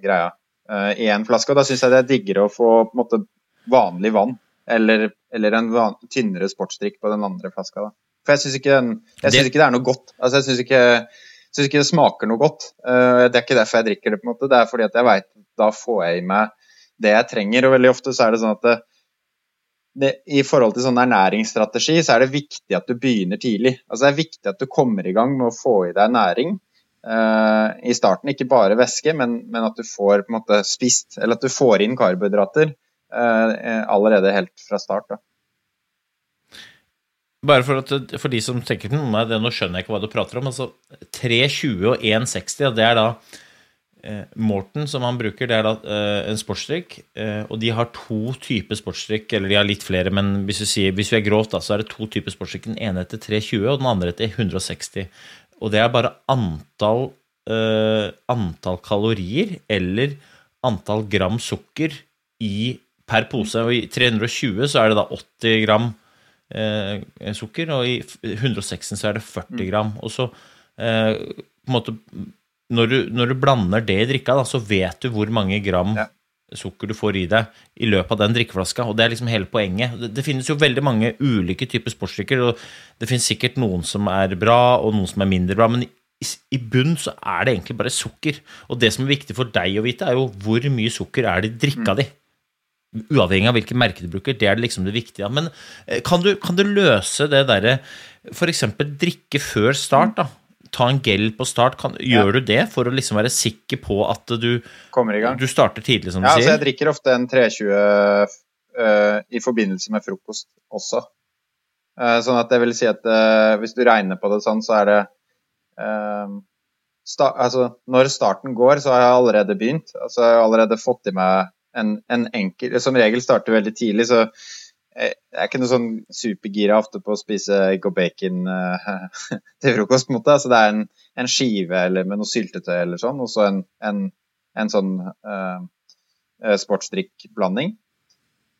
greia i én flaske. Og da syns jeg det er diggere å få måte vanlig vann eller, eller en van, tynnere sportsdrikk på den andre flaska. Da. For jeg syns ikke, det... ikke, det er noe godt. Altså, jeg syns ikke, ikke det smaker noe godt. Uh, det er ikke derfor jeg drikker det, på en måte. Det er fordi at jeg veit da får jeg i meg det jeg trenger. Og veldig ofte så er det sånn at det, det, I forhold til sånn ernæringsstrategi så er det viktig at du begynner tidlig. Altså Det er viktig at du kommer i gang med å få i deg næring. Uh, i starten. Ikke bare væske, men, men, at du får måte spist, eller at du får inn karbohydrater uh, allerede helt fra start. Da. Bare for, at, for de som tenker det, nå skjønner jeg ikke hva du prater om. altså 3,20 og 1,60, det er da eh, Morten, som han bruker, det er da eh, en sportsdrikk. Eh, og de har to typer sportsdrikk, eller de har litt flere, men hvis vi, sier, hvis vi er grovt, da, så er det to typer sportsdrikk. Den ene heter 320, og den andre heter 160. Og det er bare antall, uh, antall kalorier eller antall gram sukker i, per pose. Og i 320 så er det da 80 gram uh, sukker, og i 160 så er det 40 gram. Og så uh, på en måte når du, når du blander det i drikka, da, så vet du hvor mange gram Ja. Sukker du får i deg i løpet av den drikkeflaska. Og det er liksom hele poenget. Det, det finnes jo veldig mange ulike typer sportsdrikker, og det finnes sikkert noen som er bra, og noen som er mindre bra, men i, i bunn så er det egentlig bare sukker. Og det som er viktig for deg å vite, er jo hvor mye sukker er det i drikka di. Uavhengig av hvilket merke du bruker. Det er liksom det viktige. Men eh, kan du, kan du løse det derre F.eks. drikke før start, da. Ta en gel på start. Kan, gjør du det for å liksom være sikker på at du, Kommer i gang. du starter tidlig, som du sier? Ja, altså jeg drikker ofte en 320 uh, i forbindelse med frokost også. Uh, sånn at det vil si at uh, hvis du regner på det sånn, så er det eh, sta Altså, når starten går, så har jeg allerede begynt. Altså, jeg har allerede fått i meg en, en enkel Som regel starter veldig tidlig, så jeg er ikke noe sånn supergira ofte på å spise egg og bacon eh, til frokost, på en måte. så det er en, en skive eller med noe syltetøy eller sånn, og så en, en, en sånn eh, sportsdrikkblanding.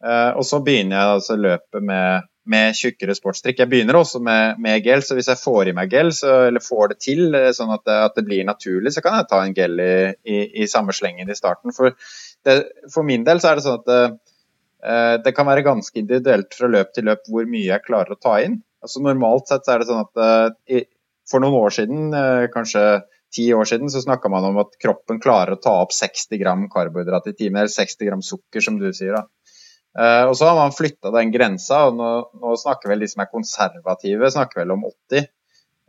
Uh, og så begynner jeg altså løpet med, med tjukkere sportsdrikk. Jeg begynner også med, med gel, så hvis jeg får i meg gel, så, eller får det til sånn at det, at det blir naturlig, så kan jeg ta en gel i, i, i samme slengen i starten. For, det, for min del så er det sånn at Eh, Det kan være ganske individuelt fra løp til løp hvor mye jeg klarer å ta inn. Altså Normalt sett så er det sånn at eh, for noen år siden, eh, kanskje ti år siden, så snakka man om at kroppen klarer å ta opp 60 gram karbohydrat i timen, eller 60 gram sukker, som du sier. da. Eh, Og så har man flytta den grensa, og nå, nå snakker vel de som er konservative, snakker vel om 80.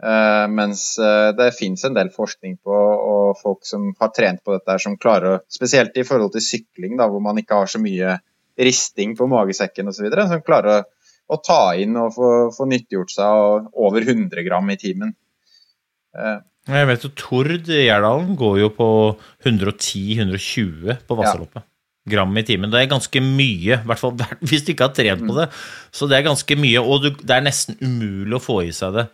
Eh, mens eh, det finnes en del forskning på og folk som har trent på dette, som klarer å Spesielt i forhold til sykling, da, hvor man ikke har så mye risting på magesekken osv., som klarer å, å ta inn og få, få nyttiggjort seg over 100 gram i timen. Eh, Jeg vet jo Tord i Gjerdalen går jo på 110-120 på Vassaloppet. Gram i timen. Det er ganske mye, i hvert fall hvis du ikke har trent på det. Så det er ganske mye, og du, det er nesten umulig å få i seg det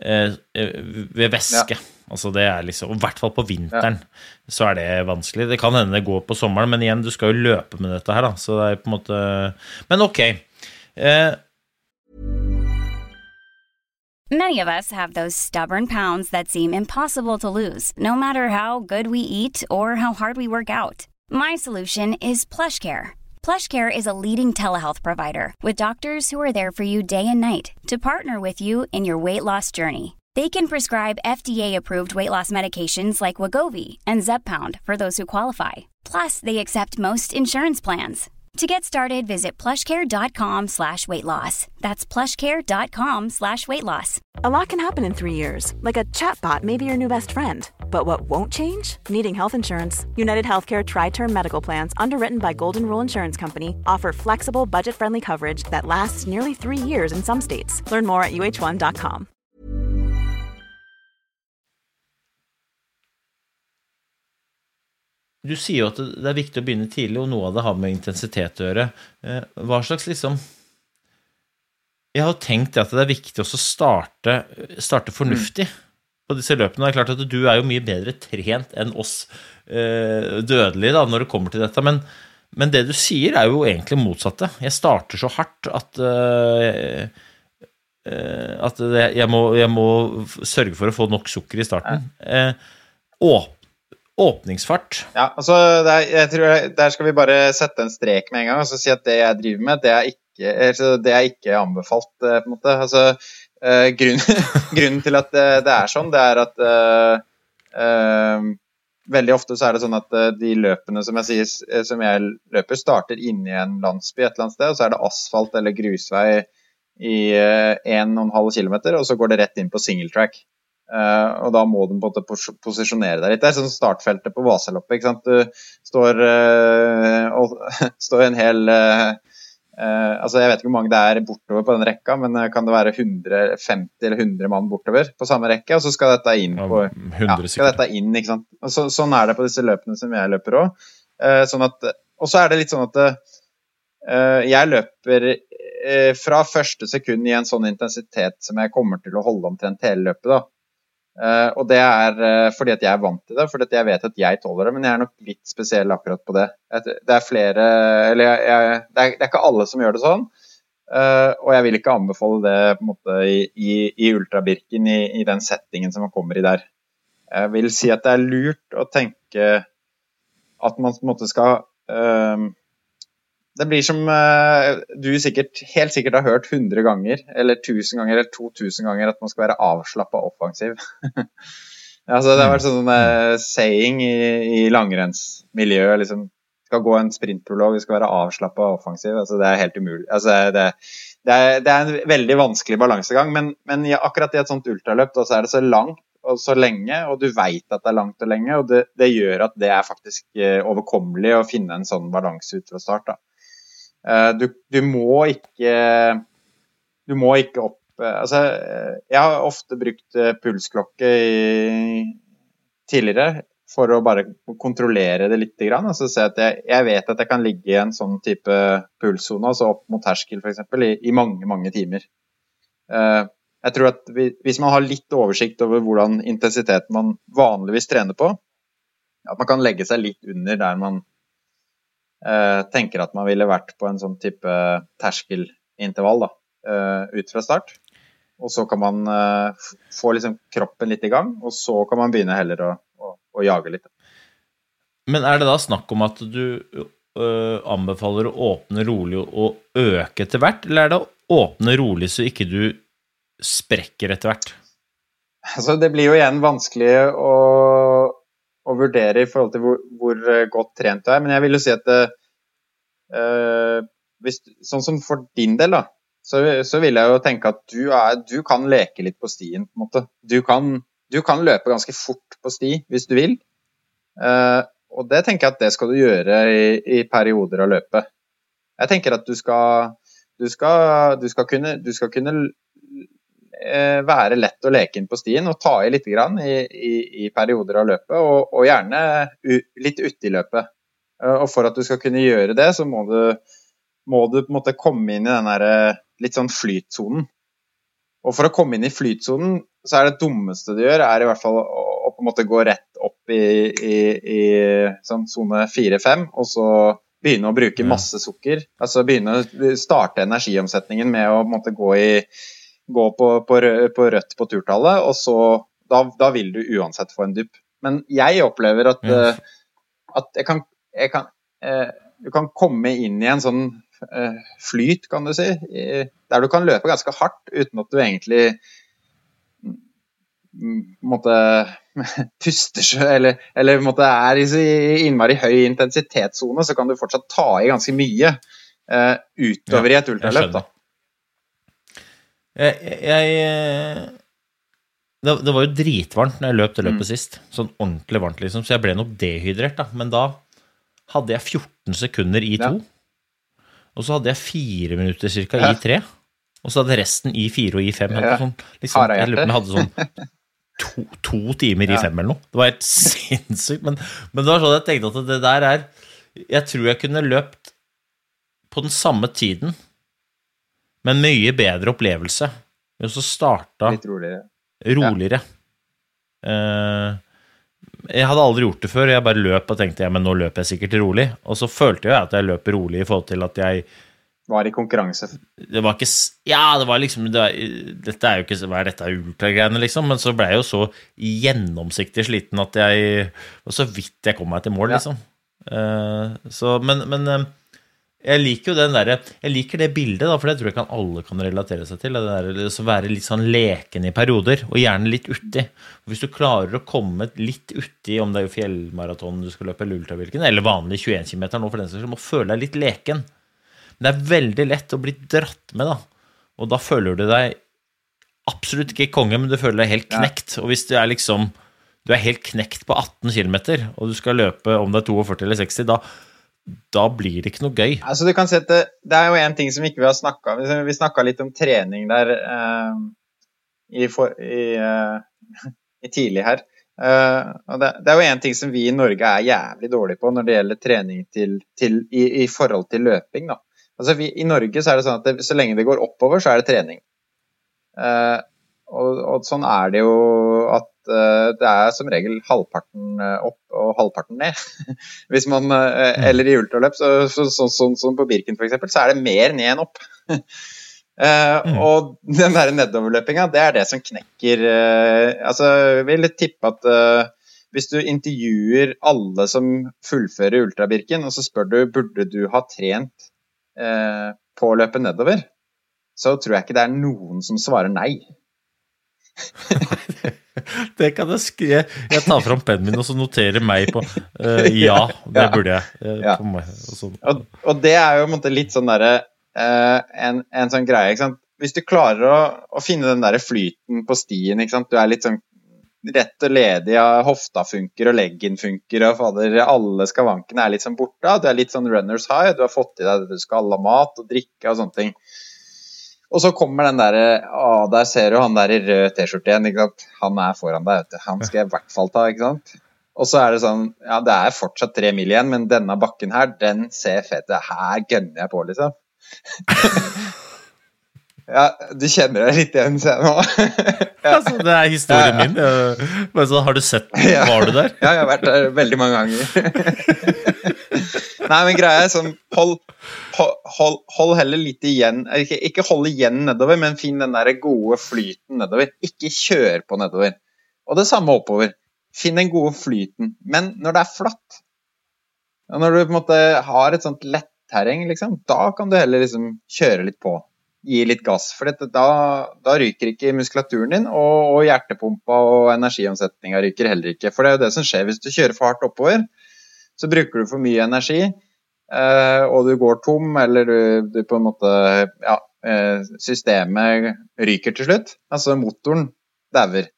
eh, eh, ved væske. Altså det er liksom, og I hvert fall på vinteren så er det vanskelig. Det kan hende det går på sommeren, men igjen, du skal jo løpe med dette her, da. Så det er på en måte Men ok. Eh, Many of us have those stubborn pounds that seem impossible to lose, no matter how good we eat or how hard we work out. My solution is PlushCare. PlushCare is a leading telehealth provider with doctors who are there for you day and night to partner with you in your weight loss journey. They can prescribe FDA-approved weight loss medications like Wagovi and Zepbound for those who qualify. Plus, they accept most insurance plans. To get started, visit plushcare.com slash weight loss. That's plushcare.com slash weight loss. A lot can happen in three years, like a chatbot may be your new best friend. But what won't change? Needing health insurance. United Healthcare Tri Term Medical Plans, underwritten by Golden Rule Insurance Company, offer flexible, budget friendly coverage that lasts nearly three years in some states. Learn more at uh1.com. Du sier jo at det er viktig å begynne tidlig, og noe av det har med intensitet å gjøre. Eh, Hva slags liksom Jeg har tenkt at det er viktig også å starte, starte fornuftig på disse løpene. Det er klart at Du er jo mye bedre trent enn oss eh, dødelige da, når det kommer til dette. Men, men det du sier, er jo egentlig motsatte. Jeg starter så hardt at uh, eh, at jeg, må, jeg må sørge for å få nok sukker i starten. Åp, åpningsfart Ja, altså, det er, jeg tror Der skal vi bare sette en strek med en gang og altså, si at det jeg driver med, det er ikke, altså, det er ikke anbefalt. eh, på en måte. Altså, eh, grunnen, grunnen til at det, det er sånn, det er at eh, eh, Veldig ofte så er det sånn at eh, de løpene som jeg, sier, eh, som jeg løper, starter inni en landsby et eller annet sted, og så er det asfalt eller grusvei i eh, 1,5 km, og så går det rett inn på singletrack. Uh, og da må du på en måte pos posisjonere deg litt. Det er sånn startfeltet på Vasaloppet. ikke sant? Du står, uh, og, står en hel uh, altså Jeg vet ikke hvor mange det er bortover på den rekka, men kan det være 150 eller 100 mann bortover på samme rekke? Og så skal dette inn på Ja, 100 ja, skal dette inn, ikke sant? Og så, sånn er det på disse løpene som jeg løper òg. sånn og så er det litt sånn at jeg løper fra første sekund i en sånn intensitet som jeg kommer til å holde omtrent hele løpet. da. Eh, og det er uh, fordi at jeg er vant til det, fordi at jeg vet at jeg tåler det. Men jeg er nok litt spesiell akkurat på det. Det er flere Eller jeg, jeg, det, er, det er ikke alle som gjør det sånn. Uh, og jeg vil ikke anbefale det på en måte i, i, i ultrabirken, i, i den settingen som man kommer i der. Jeg vil si at det er lurt å tenke at man på en måte skal eh, Det blir som eh, du sikkert, helt sikkert har hørt 100 ganger, eller 1000 ganger, eller 2000 ganger, at man skal være avslappa offensiv. altså, det har vært sånn uh, saying i, i langrennsmiljøet. Liksom, skal gå en sprintprolog, vi skal være avslappa og offensiv. Altså, det er helt umulig. Altså, det, det, er, det er en veldig vanskelig balansegang, men, men ja, akkurat i et sånt ultraløp da, så er det så langt og så lenge, og du veit at det er langt og lenge, og det, det gjør at det er faktisk eh, overkommelig å finne en sånn balanse ut fra start. da. Eh, du, du må ikke Du må ikke opp eh, Altså, eh, jeg har ofte brukt pulsklokke i, tidligere for å bare kontrollere det litt. Grann, altså se at jeg, jeg vet at jeg kan ligge i en sånn type pulssone, altså opp mot terskel f.eks., i, i mange, mange timer. Jeg tror at Hvis man har litt oversikt over hvordan intensitet man vanligvis trener på, at man kan legge seg litt under der man tenker at man ville vært på en sånn type terskelintervall da, eh, ut fra start. Og så kan man eh, få liksom kroppen litt i gang, og så kan man begynne heller å, å, å jage litt. Men er det da snakk om at du øh, anbefaler å åpne rolig og øke etter hvert, eller er det å åpne rolig så ikke du sprekker etter hvert? Altså, det blir jo igjen vanskelig å, å vurdere i forhold til hvor, hvor eh, godt trent du er, men jeg vil jo si at eh, hvis, sånn som for din del, da, så, så vil jeg jo tenke at du, er, du kan leke litt på stien. på en måte. Du kan, du kan løpe ganske fort på sti hvis du vil. Uh, og det tenker jeg at det skal du gjøre i, i perioder av løpet. Jeg tenker at du skal, du skal, du skal kunne, du skal kunne være lett å leke inn på stien og ta i litt grann i, i, i perioder av løpet, og, og gjerne litt uti løpet. Eh, og for at du skal kunne gjøre det, så må du, må du på en måte komme inn i den der eh, litt sånn flytsonen. Og for å komme inn i flytsonen, så er det dummeste du gjør, er i hvert fall å, å på en måte gå rett opp i, i, i sånn sone 4-5, og så begynne å bruke masse sukker. Altså begynne å starte energiomsetningen med å på en måte gå i gå på, på, på rødt på turtallet, og så da, da vil du uansett få en dupp. Men jeg opplever at, Ja. eh, at jeg kan, jeg kan eh, Du kan komme inn i en sånn eh, flyt, kan du si, der du kan løpe ganske hardt uten at du egentlig mm, måte puster seg, Eller, eller måtte er i innmari høy intensitetssone, så kan du fortsatt ta i ganske mye eh, utover i et ultraløp. da. Jeg, jeg eh, det, det var jo dritvarmt når jeg løp det løpet sist. Sånn ordentlig varmt, liksom. Så jeg ble nok dehydrert, da. Men da hadde jeg 14 sekunder i to. Ja. Og så hadde jeg fire minutter cirka Ja. i tre. Og så hadde resten i fire og i fem. Ja. sånn, liksom, jeg lurer på om jeg hadde sånn to, to timer i fem eller noe. Det var helt sinnssykt. Men, men det var sånn jeg tenkte at det der er Jeg tror jeg kunne løpt på den samme tiden, men mye bedre opplevelse. Hvis så starta Litt roligere. roligere. Eh, jeg hadde aldri gjort det før. Jeg bare løp og tenkte ja, men nå løper jeg sikkert rolig. Og så følte jeg at jeg løper rolig i forhold til at jeg Var i konkurranse. Det var ikke Ja, det var liksom det var, Dette er jo ikke Hva er dette ultragreiene, liksom? Men så ble jeg jo så gjennomsiktig sliten at jeg Og så vidt jeg kom meg til mål, Ja. liksom. Eh, så, men, men eh, jeg liker jo den der, Jeg liker det bildet, da, for det tror jeg kan alle kan relatere seg til. Det der, å være litt sånn leken i perioder, og gjerne litt uti. Hvis du klarer å komme litt uti, om det er jo fjellmaraton du skal løpe, eller ultravilken, eller vanlig 21 km nå, for den saks skyld, må føle deg litt leken. Men det er veldig lett å bli dratt med, da. Og da føler du deg absolutt ikke konge, men du føler deg helt knekt. Og hvis du er liksom Du er helt knekt på 18 km, og du skal løpe om det er 42 eller 60, da, da blir det ikke noe gøy. Altså du kan at det, er jo en ting som ikke vi har snakka om. Vi snakka litt om trening der uh, i, for, i, uh, i, tidlig her. Uh, og det, det, er jo en ting som vi i Norge er jævlig dårlige på når det gjelder trening til, til, i, i, forhold til løping. Da. Altså vi, I Norge så er det sånn at det, så lenge det går oppover, så er det trening. Og, og, sånn er det jo at det er som regel halvparten eh, opp og halvparten ned. Hvis man, uh, eller i ultraløp, sånn så, så, så, så, på Birken f.eks., så er det mer ned enn opp. mm. Og den der nedoverløpinga, det er det som knekker Altså, jeg vil tippe at hvis du intervjuer alle som fullfører ultrabirken, og så spør du burde du ha trent på å løpe nedover, så tror jeg ikke det er noen som svarer nei. det kan jeg skrive. Jeg tar fram pennen min og så noterer meg på uh, Ja, det burde jeg. Uh, ja. og, og, og, det er jo litt sånn derre uh, en, en, sånn greie, ikke sant. Hvis du klarer å, å finne den der flyten på stien, ikke sant. Du er litt sånn rett og ledig, ja, hofta funker og leggen funker, og fader, alle skavankene er litt sånn borte. Du er litt sånn runners high, du har fått i deg det du skal ha mat og drikke og sånne ting. Og så kommer den derre Å, der ser du han der i rød T-skjorte igjen. ikke sant? Han er foran deg, vet du. Han skal jeg i hvert fall ta, ikke sant. Og så er det sånn Ja, det er fortsatt tre mil igjen, men denne bakken her, den ser fet ut. Her gønner jeg på, liksom. ja, du kjenner deg litt igjen, ser jeg nå. ja. altså, det er historien ja, ja. min. Men så har du sett Var du der? ja, jeg har vært der veldig mange ganger. Nei, men greia er sånn hold, hold, hold, heller litt igjen. Ikke, ikke, hold igjen nedover, men finn den der gode flyten nedover. Ikke kjør på nedover. Og det samme oppover. Finn den gode flyten. Men når det er flatt, og når du på en måte har et sånt letterreng, liksom, da kan du heller liksom kjøre litt på. Gi litt gass. For dette, da, da, ryker ikke muskulaturen din, og, og hjertepumpa og energiomsetninga ryker heller ikke. For det er jo det som skjer hvis du kjører for hardt oppover så bruker du for mye energi, eh, og du går tom, eller du, du på en måte Ja, eh, systemet ryker til slutt. Altså motoren dauer.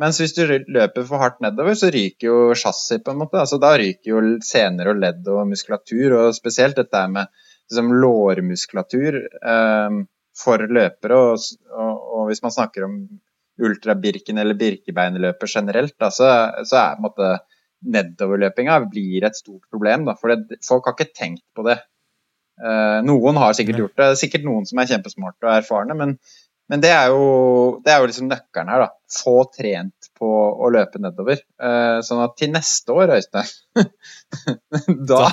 Mens hvis du løper for hardt nedover, så ryker jo chassis, på en måte. Altså, da ryker jo sener og ledd og muskulatur, og spesielt dette med liksom, lårmuskulatur eh, for løpere. Og, og, og, hvis man snakker om ultrabirken eller birkebeinløper generelt, da, så, så er måte nedoverløpinga blir et stort problem. Da, for det, folk har ikke tenkt på det. Uh, noen har sikkert gjort det, sikkert noen som er kjempesmarte og erfarne, men, men det, er jo, det, er jo, liksom nøkkelen her. da, Få trent på å løpe nedover. Uh, sånn at til neste år, Øystein da,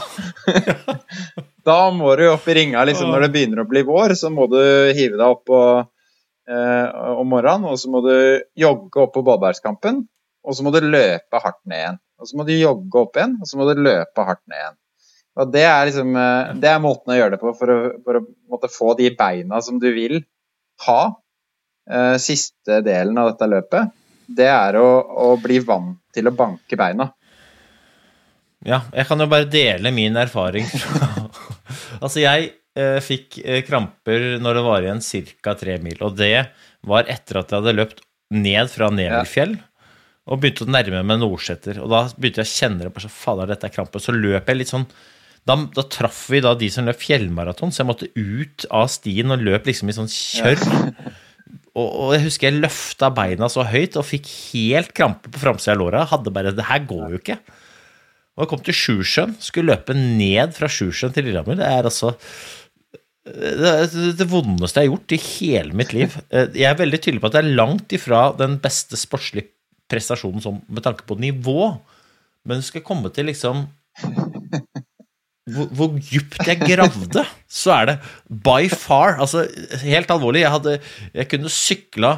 da må du opp i ringa liksom, når det begynner å bli vår. Så må du hive deg opp og, uh, om morgenen, og så må du jogge opp på Bådbergskampen. Og så må du løpe hardt ned igjen. Og så må du jogge opp igjen, og så må du løpe hardt ned igjen. Og Det er, liksom, eh, det er måten å gjøre det på for å, for å få de beina som du vil ha eh, siste delen av dette løpet. Det er å, å, bli vant til å banke beina. Ja, jeg kan jo bare dele min erfaring. altså, jeg eh, fikk eh, kramper når det var igjen ca. tre mil. Og det var etter at jeg hadde løpt ned fra Neverfjell Ja og begynte å nærme meg Nordseter. Og da begynte jeg å kjenne det på så fader, dette er krampe. Så løp jeg litt sånn da, da traff vi da de som løp fjellmaraton, så jeg måtte ut av stien og løp liksom i sånn kjørr. Ja. Og, og, jeg husker jeg løfta beina så høyt og fikk helt krampe på framsida av låra. Hadde bare Det her går jo ikke. Og jeg kom til Sjusjøen, skulle løpe ned fra Sjusjøen til Lillehammer. Det er altså det, det, vondeste jeg har gjort i hele mitt liv. Jeg er veldig tydelig på at det er langt ifra den beste sportslige prestasjonen som, med tanke på nivå. Men skal komme til liksom hvor, hvor djupt jeg gravde, så er det by far Altså, helt alvorlig, jeg, hadde, jeg kunne sykla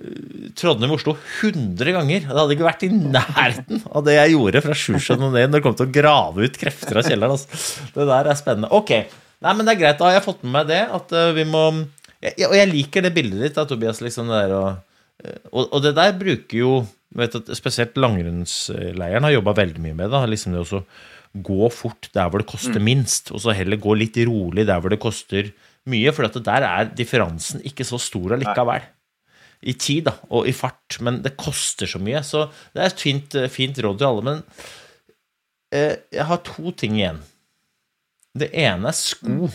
eh, Trondheim-Oslo 100 ganger. Det hadde ikke vært i nærheten av det jeg gjorde fra Sjusjøen og ned når det kom til å grave ut krefter av kjelleren. Altså. Det der er spennende. Ok, Nei, men det er greit. Da har jeg fått med meg det. At uh, vi må Og jeg liker det bildet ditt, da, Tobias. liksom det der og, eh, og, og det der bruker jo vet at Spesielt langrennsleiren har jobba veldig mye med det. Liksom det å gå fort der hvor det koster mm. minst, og så heller gå litt rolig der hvor det koster mye. For der er differansen ikke så stor allikevel. I tid da, og i fart, men det koster så mye. Så det er et fint, fint råd til alle. Men eh, jeg har to ting igjen. Det ene er sko.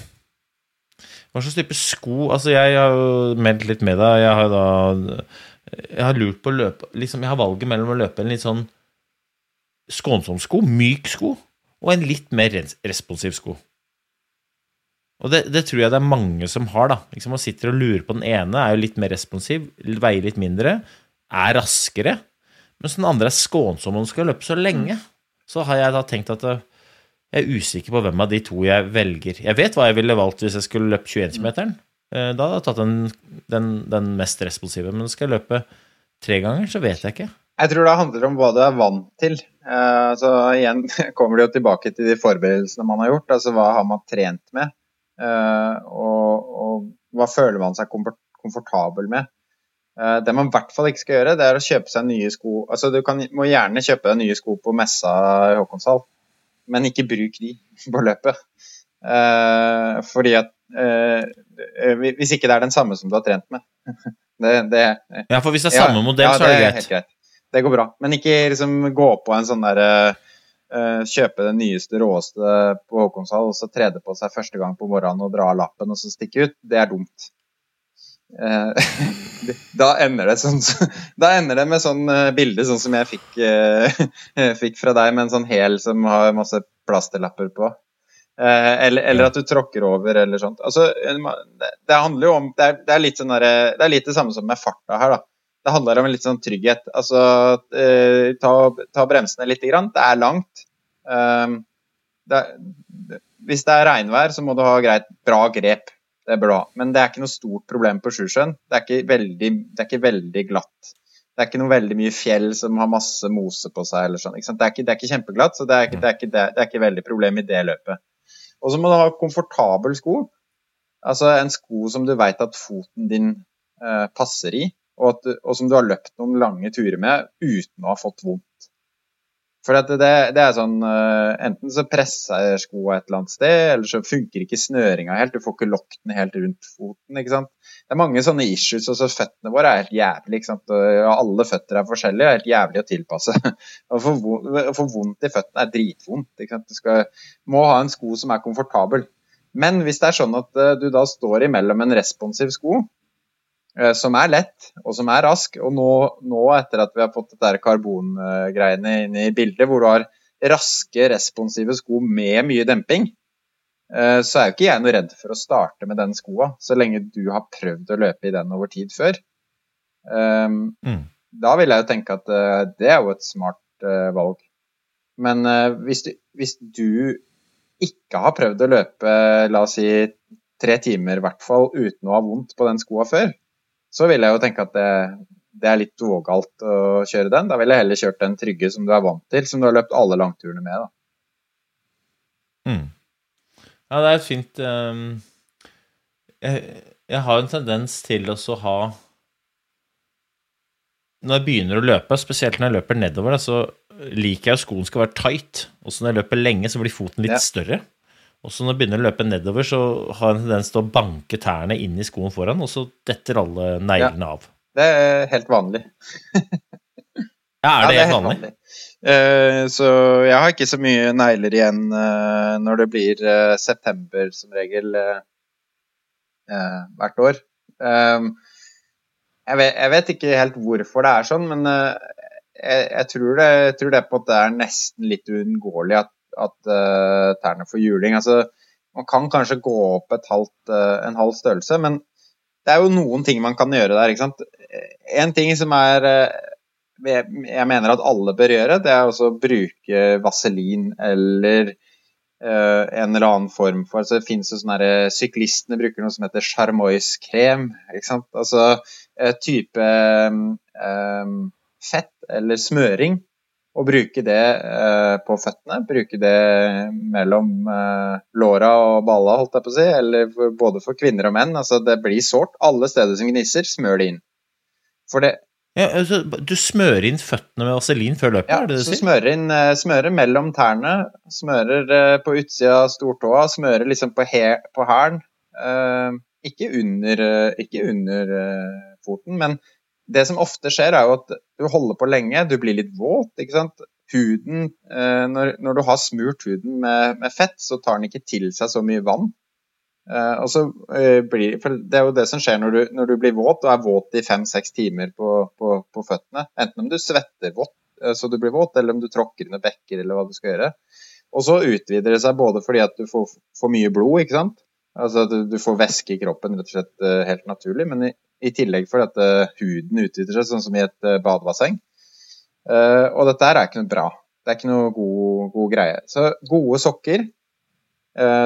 Hva slags type sko Altså, jeg har jo meldt litt med deg. Jeg har da Jeg har lurt på å løpe liksom, Jeg har valget mellom å løpe en litt sånn skånsom sko, myk sko, og en litt mer responsiv sko. Og det, det tror jeg det er mange som har, da. Liksom Man sitter og lurer på den ene, er jo litt mer responsiv, veier litt mindre, er raskere. Mens den andre er skånsom og skal løpe så lenge. Så har jeg da tenkt at eh, jeg er usikker på hvem av de to jeg velger. Jeg vet hva jeg ville valgt hvis jeg skulle løpe 21 km. Da hadde jeg tatt den, den, den mest responsive. Men skal jeg løpe tre ganger, så vet jeg ikke. Jeg tror det handler om hva du er vant til. Eh, så igjen kommer det jo tilbake til de forberedelsene man har gjort. Altså hva har man trent med? Eh, og, og hva føler man seg komfortabel med? Eh, det man i hvert fall ikke skal gjøre, det er å kjøpe seg nye sko. Altså Du kan, må gjerne kjøpe deg nye sko på messa i Håkonshall, men ikke bruk de på løpet. Fordi at Hvis ikke det er den samme som du har trent med. det, det, Ja, for hvis det er samme modell, så er det greit. helt greit. Det går bra. Men ikke liksom gå på en sånn derre uh, Kjøpe det nyeste, råeste på Håkonshall, og så tre det på seg første gang på morgenen og dra av lappen og så stikke ut. Det er dumt. Uh, da ender det sånn Da ender det med sånn eh, bilde sånn som jeg fikk, uh, fikk fra deg, med en sånn hæl som har masse plasterlapper på. Eh, eller, eller at du tråkker over, eller sånt. Altså, det handler jo om Det er, det er litt sånn der, Det er litt det samme som med farta her, da. Det handler om litt sånn trygghet. Altså, eh, ta, ta bremsene litt. Grann. Det er langt. Um, det hvis det er regnvær, så må du ha greit, bra grep. Det er bra. Men det er ikke noe stort problem på Sjusjøen. Det, det er ikke veldig glatt. Det er ikke noe veldig mye fjell som har masse mose på seg. eller sånn. Det, det er ikke kjempeglatt, så det er ikke, det er ikke, det er ikke veldig problem i det løpet. Og så må du ha komfortabel sko. Altså en sko som du veit at foten din eh, passer i, og, at, og som du har løpt noen lange turer med uten å ha fått vondt. For det, det er sånn eh, Enten så presser skoa et eller annet sted, eller så funker ikke snøringa helt. Du får ikke lokket den helt rundt foten. ikke sant? Det er mange sånne issues. Også føttene våre er helt jævlig. ikke sant? Og alle føtter er forskjellige. Er helt jævlig å tilpasse. Å få vondt i føttene er dritvondt. ikke sant? Du skal, må ha en sko som er komfortabel. Men hvis det er sånn at eh, du da står imellom en responsiv sko, som er lett og som er rask, og nå, nå etter at vi har fått dette karbongreiene inn i bildet, hvor du har raske, responsive sko med mye demping, eh, så er jo ikke jeg noe redd for å starte med den skoa, så lenge du har prøvd å løpe i den over tid før. Um, Mm. Da vil jeg jo tenke at eh, det er jo et smart eh, valg. Men eh, hvis, du, hvis du ikke har prøvd å løpe, la oss si tre timer i hvert fall, uten å ha vondt på den skoa før, så vil jeg jo tenke at det, det er litt vågalt å kjøre den. Da ville jeg heller kjørt den trygge som du er vant til, som du har løpt alle langturene med. da. Mm. Ja, det er et fint um, jeg, jeg har en tendens til også å ha Når jeg begynner å løpe, spesielt når jeg løper nedover, da, så liker jeg at skoen skal være tight. Og så når jeg løper lenge, så blir foten litt Ja. større. Og så når det begynner å løpe nedover, så har en tendens til å banke tærne inn i skoen foran, og så detter alle neglene av. Det er helt vanlig. Ja, er Ja, det helt vanlig? Eh, så jeg har ikke så mye negler igjen uh, når det blir uh, september som regel hvert år. Jeg, vet, jeg vet ikke helt hvorfor det er sånn, men jeg, jeg, tror det, jeg tror det på at det er nesten litt uunngåelig at, at uh, tærne får juling. Altså, man kan kanskje gå opp halvt, eh, en halv størrelse, men det er jo noen ting man kan gjøre der. ikke sant? En ting som er eh, jeg mener at alle bør gjøre, det er også å bruke vaselin eller uh, en eller annen form for altså Det fins jo sånne her, Syklistene bruker noe som heter sjarmoiskrem. Altså uh, type um, fett eller smøring. Og bruke det eh, på føttene. Bruke det mellom eh, låra og balla, holdt jeg på å si. Eller for, både for kvinner og menn. Altså, det blir sårt. Alle steder som gnisser, smør det inn. For det, Ja, altså, du smører inn føttene med vaselin før løpet, Ja, er det det du så sier? smører inn eh, smører mellom tærne, smører eh, på utsida av stortåa, smører liksom på, he hælen. Eh, ikke under, eh, ikke under eh, foten, men det som ofte skjer, er jo at du holder på lenge, du blir litt våt. ikke sant? huden eh, når, når, du har smurt huden med, med, fett, så tar den ikke til seg så mye vann. Eh, og så eh, blir, for Det er jo det som skjer når du, når du blir våt og er våt i fem-seks timer på, på, på, føttene. Enten om du svetter vått så du blir våt, eller om du tråkker under bekker, eller hva du skal gjøre. Og så utvider det seg både fordi at du får for mye blod, ikke sant. Altså at du, får væske i kroppen rett og slett helt naturlig, men i, i tillegg for at uh, huden utvider seg, sånn som i et uh, badebasseng. og dette her er ikke noe bra. Det er ikke noe god, god greie. Så gode sokker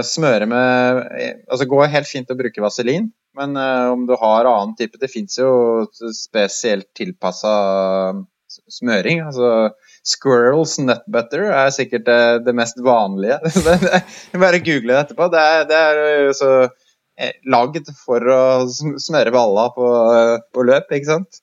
smøre med Altså går helt fint å bruke vaselin, men om du har annen type Det fins jo spesielt tilpassa smøring. Altså Squirrels nut butter er sikkert det, det mest vanlige. Bare google det etterpå. Det er, det er så eh, lagd for å smøre balla på, på løp, ikke sant.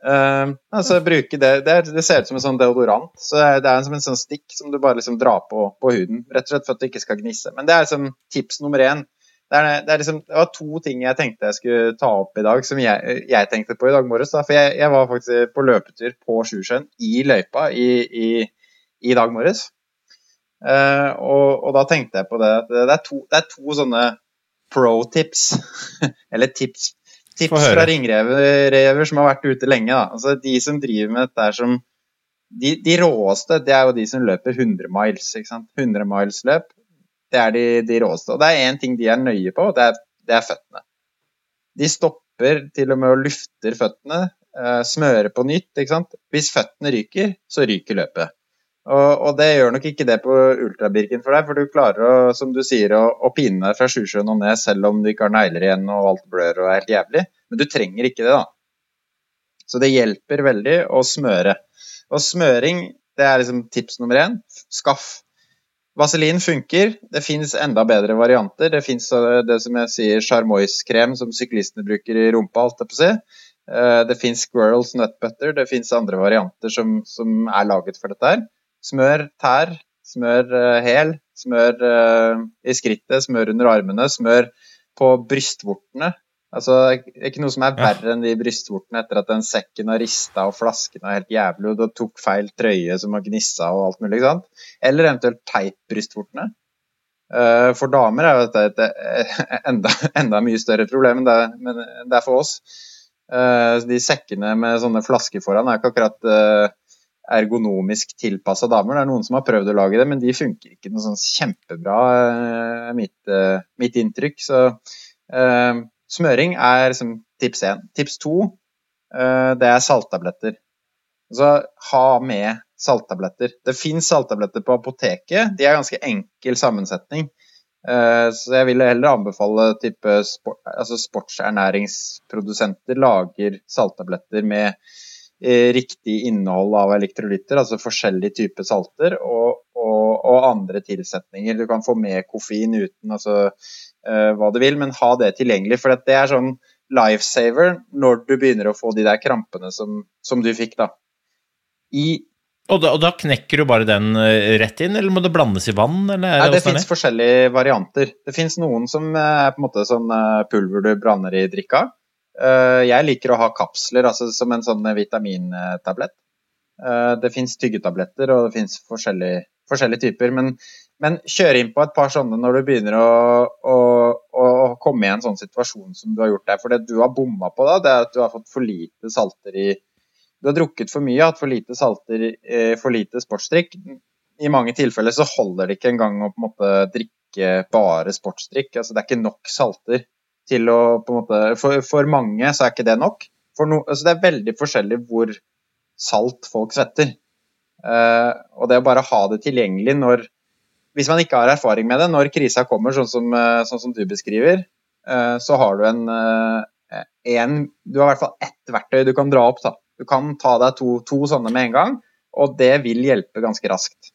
Uh, altså bruke det, det, det, ser ut som en sånn deodorant. så Det er som en sånn stikk som du bare liksom drar på på huden. Rett og slett for at det ikke skal gnisse. Men det er liksom tips nummer én. Det, er, det, er liksom, det, var to ting jeg tenkte jeg skulle ta opp i dag, som jeg, jeg tenkte på i dag morges. Da. For jeg, jeg, var faktisk på løpetur på Sjusjøen i løypa i, i, i dag morges. Uh, og, og, da tenkte jeg på det at det er to, er to sånne pro-tips, eller tips Tips fra ringrever som har vært ute lenge. Altså, de som driver med dette som de, de, råeste, det er jo de som løper 100 miles. ikke sant? 100 miles løp, det er de, de råeste. Og det er én ting de er nøye på, og det er, det er, føttene. De stopper til og med og lufter føttene, uh, smører på nytt. Hvis føttene ryker, så ryker løpet. Og, og, det gjør nok ikke det på ultrabirken for deg, for du klarer å, som du sier, å, å pine deg fra Sjusjøen og ned selv om du ikke har negler igjen og alt blør og er helt jævlig. Men du trenger ikke det, da. Så det hjelper veldig å smøre. Og smøring, det er liksom tips nummer én. Skaff. Vaselin funker. Det fins enda bedre varianter. Det fins eh, det som jeg sier Charmoise-krem som syklistene bruker i rumpa, alt jeg på å si. Eh, det fins Squirrels Nut Butter. Det fins andre varianter som, som er laget for dette her. Smør tær, smør uh, hæl, smør uh, i skrittet, smør under armene, smør på brystvortene. Altså, det ikke noe som er verre enn de brystvortene etter at den sekken har rista og flasken er helt jævlig, og du tok feil trøye som har gnissa og alt mulig. ikke sant? Eller eventuelt teip brystvortene. Uh, for damer er jo dette et enda, enda, mye større problem enn det, men det er for oss. De sekkene med sånne flasker foran er ikke akkurat ergonomisk tilpassa damer. Det er noen som har prøvd å lage det, men de funker ikke noe sånn kjempebra, er mitt, eh, mitt inntrykk. Så uh, smøring er liksom tips én. Tips to, uh, det er salttabletter. Så ha med salttabletter. Det fins salttabletter på apoteket. De er ganske enkel sammensetning. Uh, så jeg ville heller anbefale type sport, altså sportsernæringsprodusenter lager salttabletter med Eh, riktig innhold av elektrolytter, altså forskjellige typer salter, og, og, og, andre tilsetninger. Du kan få med koffein uten altså, uh, hva du vil, men ha det tilgjengelig. For det er sånn lifesaver når du begynner å få de der krampene som, som du fikk, da. I og da, og da, knekker du bare den eh, rett inn, eller må det blandes i vann? Eller Nei, det fins forskjellige varianter. Det fins noen som er på en måte sånn pulver du blander i drikka. Eh, jeg liker å ha kapsler, altså som en sånn vitamintablett. Eh, det fins tyggetabletter, og det fins forskjellige, forskjellige, typer. Men, men, kjør inn på et par sånne når du begynner å, å, å, komme i en sånn situasjon som du har gjort der. For det du har bomma på da, det er at du har fått for lite salter i Du har drukket for mye, hatt for lite salter, i for lite sportsdrikk. I mange tilfeller så holder det ikke engang å på en måte drikke bare sportsdrikk. Altså, det er ikke nok salter til å på en måte For, for mange så er ikke det nok. No, altså det er veldig forskjellig hvor salt folk svetter. Uh, og det å bare ha det tilgjengelig når Hvis man ikke har erfaring med det, når krisa kommer, sånn som, uh, sånn som du beskriver, uh, så har du en, en, Du har i hvert fall ett verktøy du kan dra opp. Da. Du kan ta deg to, to sånne med en gang, og det vil hjelpe ganske raskt.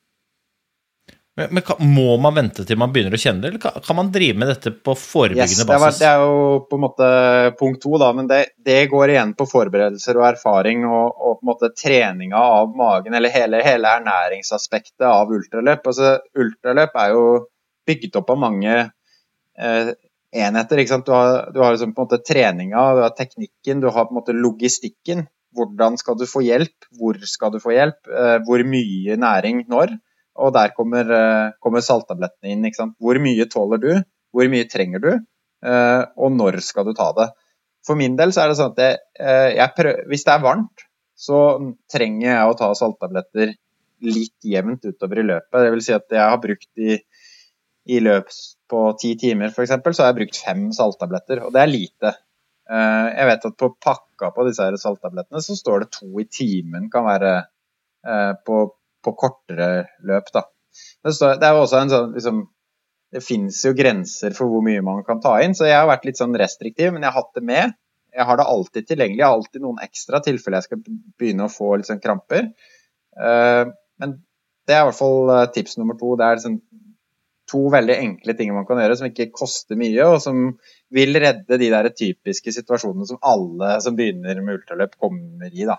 Men, men kan, Må man vente til man begynner å kjenne det, eller kan, kan man drive med dette på forebyggende yes, basis? Det, er jo på en måte punkt to, da, men det, det går igjen på forberedelser og erfaring og, og, på en måte treninga av magen, eller hele, hele ernæringsaspektet av ultraløp. Altså, ultraløp er jo bygget opp av mange eh, enheter. ikke sant? Du har, du har liksom på en måte treninga, du har teknikken, du har på en måte logistikken. hvordan skal du få hjelp, hvor skal du få hjelp, eh, hvor mye næring når. Og der kommer, eh, kommer salttablettene inn. ikke sant? Hvor mye tåler du, hvor mye trenger du, eh, og når skal du ta det. For min del så er det sånn at jeg, eh, jeg prøver, hvis det er varmt, så trenger jeg å ta salttabletter litt jevnt utover i løpet. Det vil si at jeg har brukt i, i løp på ti timer f.eks., så har jeg brukt fem salttabletter, og det er lite. Jeg vet at på pakka på disse salttablettene så står det to i timen kan være på, på kortere løp. da. Det, står, det er jo også en sånn liksom, Det finnes jo grenser for hvor mye man kan ta inn, så jeg har vært litt sånn restriktiv, men jeg har hatt det med. Jeg har det alltid tilgjengelig. Jeg har alltid noen ekstra tilfeller jeg skal begynne å få litt sånn kramper. Eh, men det er i hvert fall eh, tips nummer to. Det er liksom to veldig enkle ting man kan gjøre som ikke koster mye, og som vil redde de der typiske situasjonene som alle som begynner med ultraløp, kommer i. da.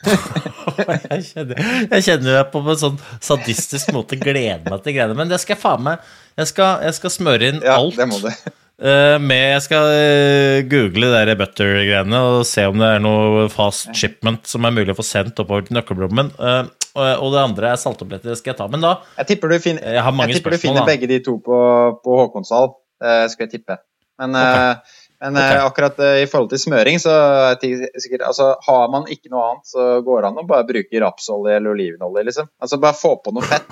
jeg kjenner, jeg kjenner jeg på en sånn sadistisk måte gleder meg til greiene. Men det skal jeg faen meg Jeg skal, jeg skal smøre inn Ja, alt. det må du. eh, med, jeg skal eh, google de butter-greiene og se om det er noe fast shipment som er mulig å få sendt oppover til nøkkelblommen. Eh, og, det andre er salttabletter. Det skal jeg ta. Men da Jeg tipper du finner, Jeg tipper du finner da. begge de to på, på Håkonshall, skal jeg tippe. Men, eh, men eh, akkurat eh, i forhold til smøring, så er sikkert altså, Har man ikke noe annet, så går det an å bare bruke rapsolje eller olivenolje, liksom. Altså bare få på noe fett.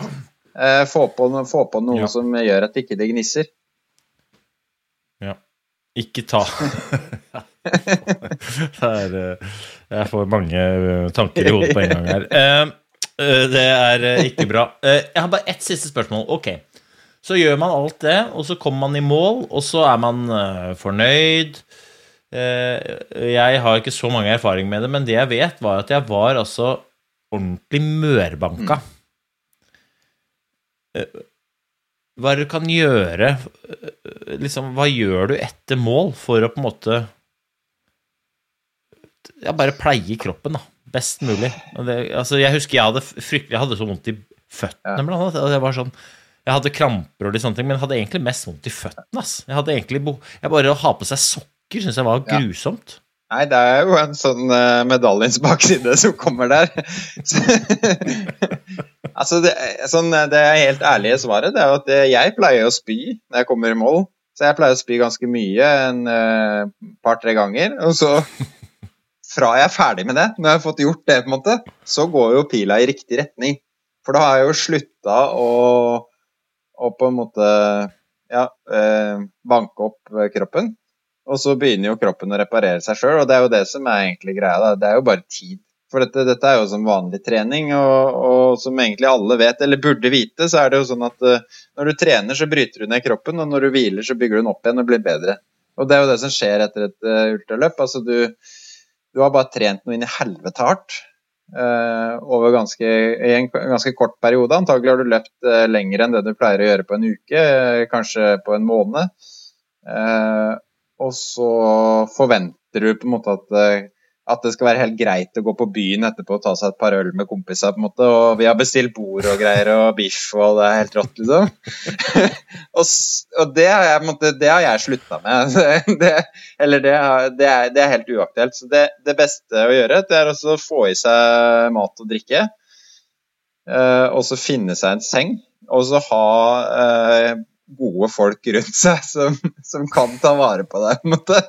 Eh, få, på, få på noe Ja. som gjør at det ikke det gnisser. Ja. Ikke ta det er, Jeg får mange tanker i hodet på en gang her. Det er ikke bra. Jeg har bare ett siste spørsmål. Ok, så gjør man alt det, og så kommer man i mål, og så er man eh, fornøyd. Eh, Jeg har ikke så mange erfaring med det, men det jeg vet, var at jeg var altså ordentlig mørbanka. Eh, Hva du kan gjøre liksom, Hva gjør du etter mål for å på en måte ja, bare pleie kroppen, da. Best mulig. Det, altså, jeg husker jeg hadde fryktelig Jeg hadde så vondt i føttene, blant annet. og jeg var sånn, jeg hadde kramper og de sånne ting, men jeg hadde egentlig mest vondt i føttene. ass. Jeg hadde egentlig jeg Bare å ha på seg sokker syns jeg var Ja. grusomt. Nei, det er jo en sånn uh, medaljens bakside som kommer der. Så, altså, det, sånn, eh, det helt ærlige svaret det er at eh, jeg pleier å spy når jeg kommer i mål. Så jeg pleier å spy ganske mye, en uh, par-tre ganger. Og så, fra jeg er ferdig med det, når jeg har fått gjort det, på en måte, så går jo pila i riktig retning. For da har jeg jo slutta å, å på en måte ja, eh, banke opp eh, kroppen. Og så begynner jo kroppen å reparere seg sjøl, og det er jo det som er egentlig greia. Da. Det er jo bare tid. For dette, dette er jo som vanlig trening, og, og som egentlig alle vet, eller burde vite, så er det jo sånn at uh, når du trener, så bryter du ned kroppen, og når du hviler, så bygger du den opp igjen og blir bedre. Og det er jo det som skjer etter et uh, ultraløp. Altså du, du har bare trent noe inn i helvete hardt over ganske, i en ganske kort periode. Antagelig har du løpt eh, lenger enn det du pleier å gjøre på en uke, eh, kanskje på en måned. Eh, og så forventer du på en måte at, eh, at det skal være helt greit å gå på byen etterpå og ta seg et par øl med kompiser. på en måte, Og vi har bestilt bord og greier og biff, og det er helt rått, liksom. og og det, har jeg, måte, det har jeg slutta med. det, eller det, det, er, det er helt uaktuelt. Så det, det beste å gjøre, det er også å få i seg mat og drikke. eh, og så finne seg en seng. Og så ha eh, gode folk rundt seg som, som kan ta vare på deg, på en måte.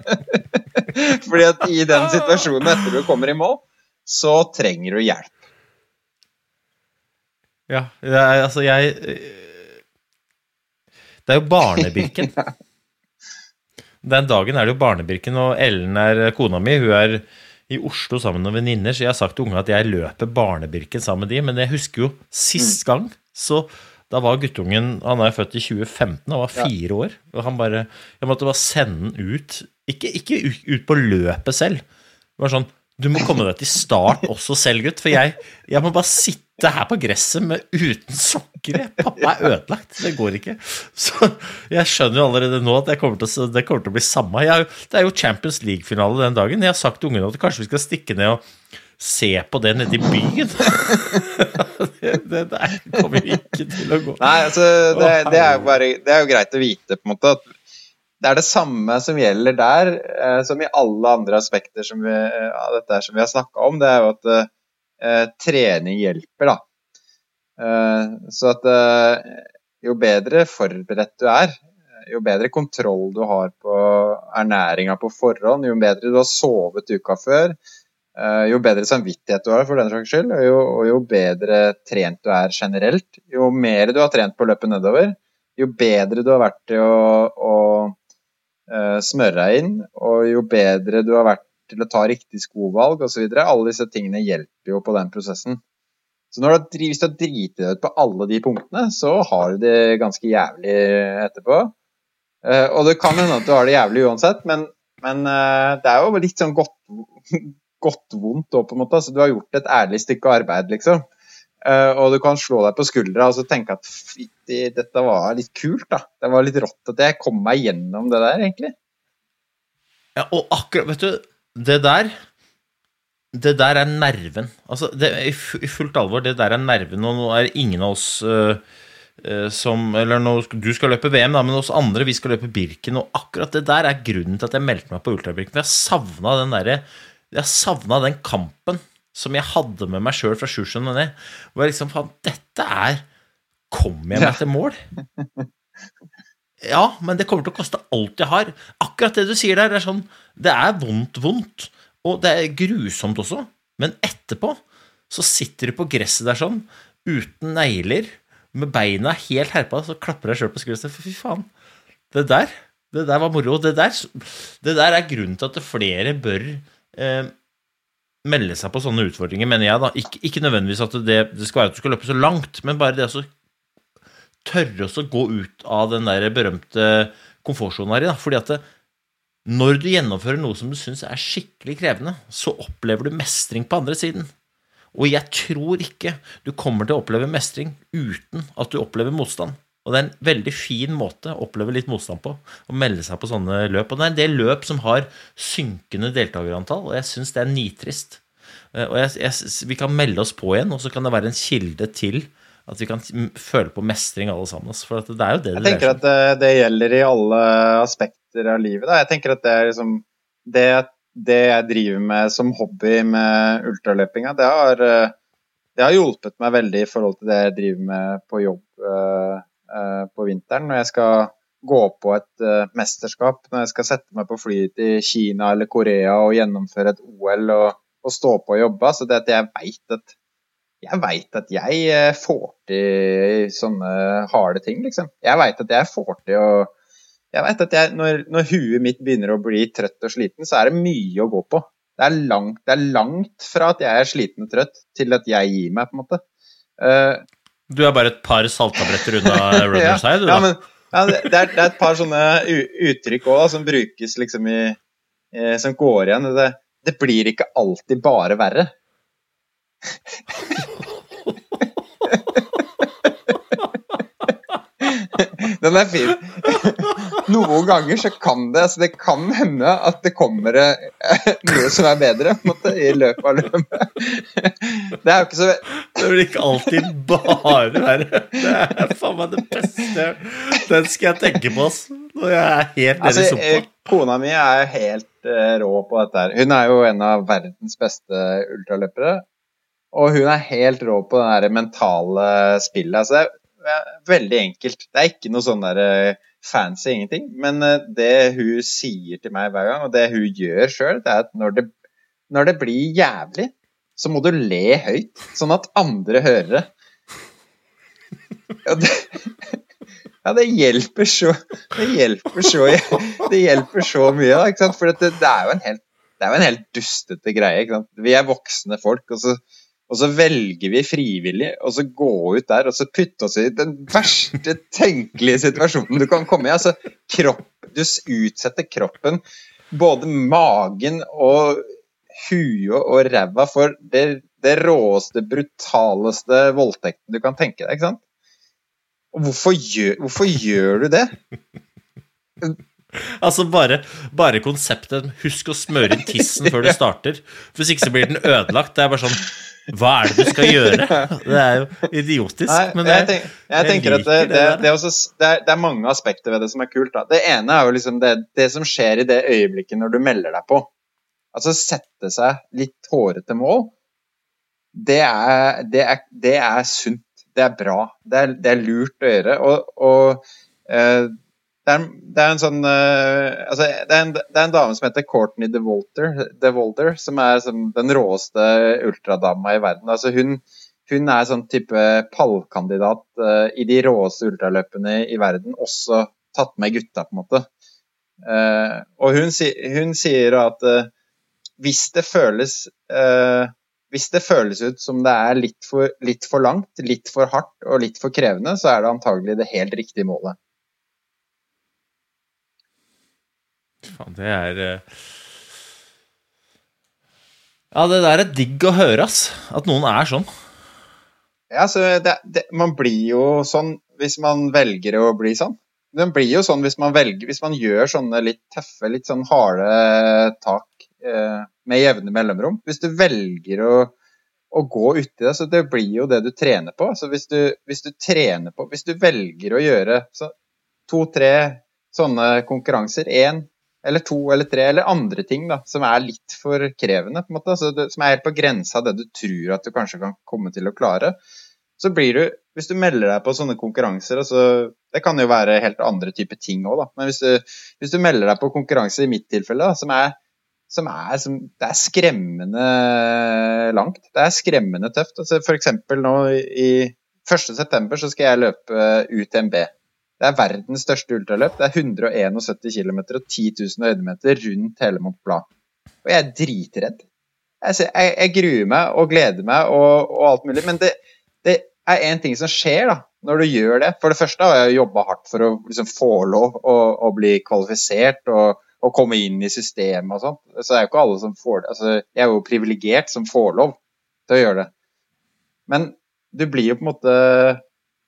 Fordi at i den situasjonen etter du kommer i mål, så trenger du hjelp. Ja, er, altså jeg eh, Det er jo Barnebirken. Den dagen er det jo Barnebirken, og Ellen er kona mi. Hun er i Oslo sammen med noen venninner, så jeg har sagt til ungene at jeg løper Barnebirken sammen med de, men jeg husker jo sist gang, så da var guttungen Han er født i 2015, han var fire år, og han bare Jeg måtte bare sende den ut Ikke, ikke ut, på løpet selv. Det var sånn Du må komme deg til start også selv, gutt, for jeg, jeg må bare sitte her på gresset med, uten sokker. Pappa er ødelagt. Det går ikke. Så jeg skjønner jo allerede nå at jeg kommer til, det kommer til å bli samme. Jeg, det er jo Champions League-finale den dagen. Jeg har sagt til ungene at kanskje vi skal stikke ned og se på det nede i byen. det, det der kommer jo ikke til å gå. Nei, altså, det, det, er bare, det er jo greit å vite, på en måte, at det er det samme som gjelder der, eh, som i alle andre aspekter som vi, eh, av dette her som vi har snakka om. Det er jo at eh, trening hjelper, da. Eh, så at eh, jo bedre forberedt du er, jo bedre kontroll du har på ernæringa på forhånd, jo bedre du har sovet uka før, eh, jo bedre samvittighet du har for den saks skyld, og jo, og jo bedre trent du er generelt, jo mer du har trent på å løpe nedover, jo bedre du har vært til å, å eh, smøre deg inn, og jo bedre du har vært til å ta riktig skovalg osv. Alle disse tingene hjelper jo på den prosessen. Så når du, hvis du har driti deg ut på alle de punktene, så har du det ganske jævlig etterpå. Eh, og det kan hende at du har det jævlig uansett, men, men eh, det er jo litt sånn godt, godt vondt òg, på en måte. Altså, du har gjort et ærlig stykke arbeid, liksom. Uh, og du kan slå deg på skuldra og så tenke at fytti, dette var litt kult, da. Det var litt rått at jeg kom meg gjennom det der, egentlig. Ja, og akkurat, vet du, det der Det der er nerven. Altså, det, i, fu- I fullt alvor, det der er nerven, og nå er ingen av oss uh, som Eller nå, du skal løpe VM, da, men oss andre, vi skal løpe Birken, og akkurat det der er grunnen til at jeg meldte meg på Ultrabirken. For jeg savna den derre Jeg savna den kampen som jeg hadde med meg sjøl fra Sjusjøen og ned. Hvor jeg liksom Faen, dette er Kommer jeg meg til mål? Ja, men det kommer til å koste alt jeg har. Akkurat det du sier der, er sånn Det er vondt, vondt. Og det er grusomt også. Men etterpå så sitter du på gresset der sånn, uten negler, med beina helt herpa, så klapper deg sjøl på sier fy faen. Det der, det der var moro. Det der, det der er grunnen til at flere bør eh, melde seg på sånne utfordringer, mener jeg. da. Ikke, ikke nødvendigvis at det, det skal være at du skal løpe så langt, men bare det å tørre å gå ut av den der berømte komfortsonen her i. da, fordi at det, når du gjennomfører noe som du syns er skikkelig krevende, så opplever du mestring på andre siden. Og jeg tror ikke du kommer til å oppleve mestring uten at du opplever motstand. Og det er en veldig fin måte å oppleve litt motstand på, å melde seg på sånne løp. Og det er en del løp som har synkende deltakerantall, og jeg syns det er nitrist. Eh, Og jeg, jeg, vi kan melde oss på igjen, og så kan det være en kilde til at vi kan føle på mestring alle sammen. altså, For at det er jo det Jeg det tenker at det, det gjelder i alle aspekter av livet. Da. Jeg tenker at det er liksom det, det jeg driver med som hobby med ultraløpinga, det har, eh, det har hjulpet meg veldig i forhold til det jeg driver med på jobb eh, eh, på vinteren. Når jeg skal gå på et eh, mesterskap, når jeg skal sette meg på flyet til Kina eller Korea og gjennomføre et OL og, og stå på og jobbe. Så det at jeg veit at jeg veit at jeg eh, får til sånne harde ting, liksom. Jeg veit at jeg får til å Jeg vet at jeg, når, når huet mitt begynner å bli trøtt og sliten, så er det mye å gå på. Det er langt, det er langt fra at jeg er sliten og trøtt, til at jeg gir meg, på en måte. Eh, Du er bare et par saltabretter unna Runners High, du, da. ja, men, ja, det, er, det er et par sånne uttrykk òg som brukes liksom i eh, Som går igjen. Det, det blir ikke alltid bare verre. Den er fin. Noen ganger så kan det altså Det kan hende at det kommer eh, noe som er bedre måte, i løpet av løpet. Det er jo ikke så Det blir ikke alltid bare verre. Det er faen meg det beste. Den skal jeg tenke på ass, når jeg er helt nede Altså, i sumpa. eh, kona mi er helt eh, rå på dette her. Hun er jo en av verdens beste ultraløpere. Og hun er helt rå på det mentale spillet. Altså, det er veldig enkelt. Det er ikke noe sånn der eh, fancy ingenting. Men eh, det hun sier til meg hver gang, og det hun gjør sjøl, det er at når det, når det blir jævlig, så må du le høyt, sånn at andre hører det. Ja, det, ja, det hjelper så Det hjelper så, det hjelper så mye, da. For det, er jo en helt det er jo en helt dustete greie. Vi er voksne folk, og så, og så velger vi frivillig å så gå ut der og så putte oss i den verste tenkelige situasjonen du kan komme i. Altså, kropp, du utsetter kroppen, både magen og huet og ræva, for det, det råeste, brutaleste voldtekten du kan tenke deg. ikke sant? Og hvorfor gjør, hvorfor gjør du det? Altså bare, bare konseptet Husk å smøre inn tissen før du starter. Hvis ikke så blir den ødelagt. Det er bare sånn Hva er det du skal gjøre? Det er jo idiotisk. Nei, men jeg, tenk, jeg, tenker at det, det det, også, det, er, det er mange aspekter ved det som er kult. Da. Det ene er jo liksom det, det som skjer i det øyeblikket når du melder deg på. Altså sette seg litt hårete mål. Det er, det er, det er sunt. Det er bra. Det det er lurt å gjøre. Og, og eh, det, er, det er en sånn uh, altså, det, er en, det er en dame som heter Courtney DeWolder, DeWolder som er som den råeste ultradama i verden. Altså, hun, hun er sånn type pallkandidat uh, i de råeste ultraløpene i verden, også tatt med gutta, på en måte. Uh, og hun, hun sier at hvis det føles hvis det føles ut som det er litt for, litt for langt, litt for hardt og litt for krevende, så er det antagelig det helt riktige målet. Faen, det er eh, Ja, det der er digg å høre, ass. At noen er sånn. Ja, så det, det, Man blir jo sånn hvis man velger å bli sånn. Den blir jo sånn hvis man velger, hvis man gjør sånne litt tøffe, litt sånn harde tak eh, med jevne mellomrom. Hvis du velger å, å gå uti det, så det blir jo det du trener på. Så hvis du, hvis du trener på Hvis du velger å gjøre så, to-tre sånne konkurranser, én eller to eller tre eller andre ting da, som er litt for krevende, på en måte, altså det, som er helt på grensa av det du tror at du kanskje kan komme til å klare, så blir du Hvis du melder deg på sånne konkurranser altså, Det kan jo være helt andre typer ting òg, da. Men hvis du, hvis du melder deg på konkurranse, i mitt tilfelle, da, som er som er, som, det er skremmende langt. Det er skremmende tøft. Altså for eksempel nå i 1.9. så skal jeg løpe UTMB. Det er verdens største ultraløp. Det er 171 km og 10 000 høydemeter rundt hele Mont Blanc. Og jeg er dritredd. Jeg, jeg, jeg gruer meg og gleder meg og, og alt mulig. Men det, det er én ting som skjer da, når du gjør det. For det første har jeg jobba hardt for å liksom, få lov å, bli kvalifisert. og og, komme inn i systemet og sånt. Så det er jo ikke alle som får det. Altså, jeg er jo privilegert som får lov til å gjøre det. Men du blir jo på en måte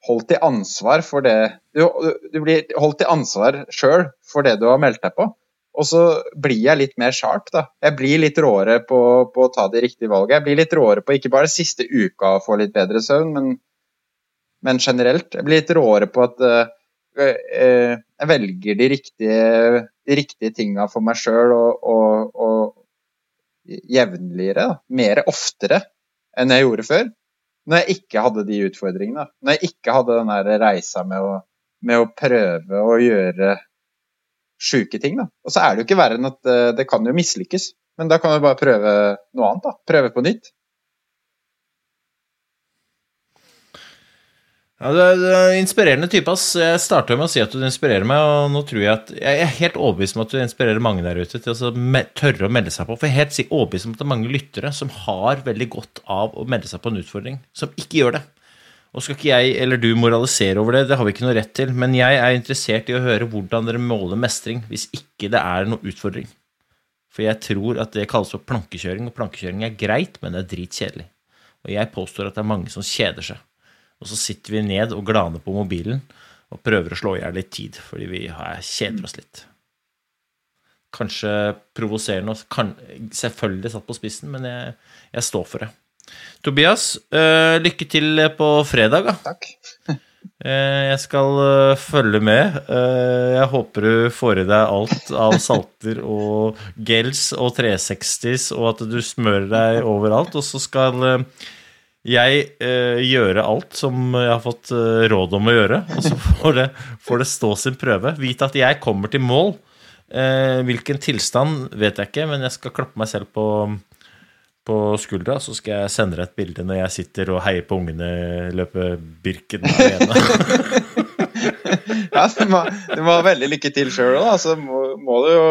holdt til ansvar for det Du, du blir holdt til ansvar sjøl for det du har meldt deg på. Og så blir jeg litt mer sharp, da. Jeg blir litt råere på, på å ta de riktige valgene. Jeg blir litt råere på ikke bare siste uka å få litt bedre søvn, men, men generelt. Jeg blir litt råere på at uh, jeg velger de riktige, de riktige tinga for meg sjøl og, og, og jevnligere. Da. Mer oftere enn jeg gjorde før. Når jeg ikke hadde de utfordringene. Når jeg ikke hadde den der reisa med å, med å prøve å gjøre sjuke ting. Da. Og så er det jo ikke verre enn at det kan jo mislykkes. Men da kan du bare prøve noe annet. da. Prøve på nytt. Ja, du er, er inspirerende type, ass. Jeg starta med å si at du inspirerer meg, og nå tror jeg at Jeg er helt overbevist om at du inspirerer mange der ute til å tørre å melde seg på. For jeg er helt overbevist om at det er mange lyttere som har veldig godt av å melde seg på en utfordring, som ikke gjør det. Og skal ikke jeg eller du moralisere over det, det har vi ikke noe rett til, men jeg er interessert i å høre hvordan dere måler mestring hvis ikke det er noe utfordring. For jeg tror at det kalles for plankekjøring, og plankekjøring er greit, men det er dritkjedelig. Og jeg påstår at det er mange som kjeder seg. Og så sitter vi ned og glaner på mobilen og prøver å slå i hjel litt tid fordi vi kjeder oss litt. Kanskje provoserende, og kan, selvfølgelig satt på spissen, men jeg, jeg står for det. Tobias, øh, lykke til på fredag. Da. Takk. Eh, Jeg skal øh, følge med. Eh, Jeg håper du får i deg alt av salter og gels og 360s, og at du smører deg overalt. Og så skal jeg eh, gjøre alt som jeg har fått eh, råd om å gjøre, og så får det, får det stå sin prøve. Vite at jeg kommer til mål. Eh, hvilken tilstand vet jeg ikke, men jeg skal klappe meg selv på, på skuldra, så skal jeg sende deg et bilde når jeg sitter og heier på ungene løpe Birken alene. Ja, du må, du må ha veldig lykke til sjøl òg, så må, må, du jo,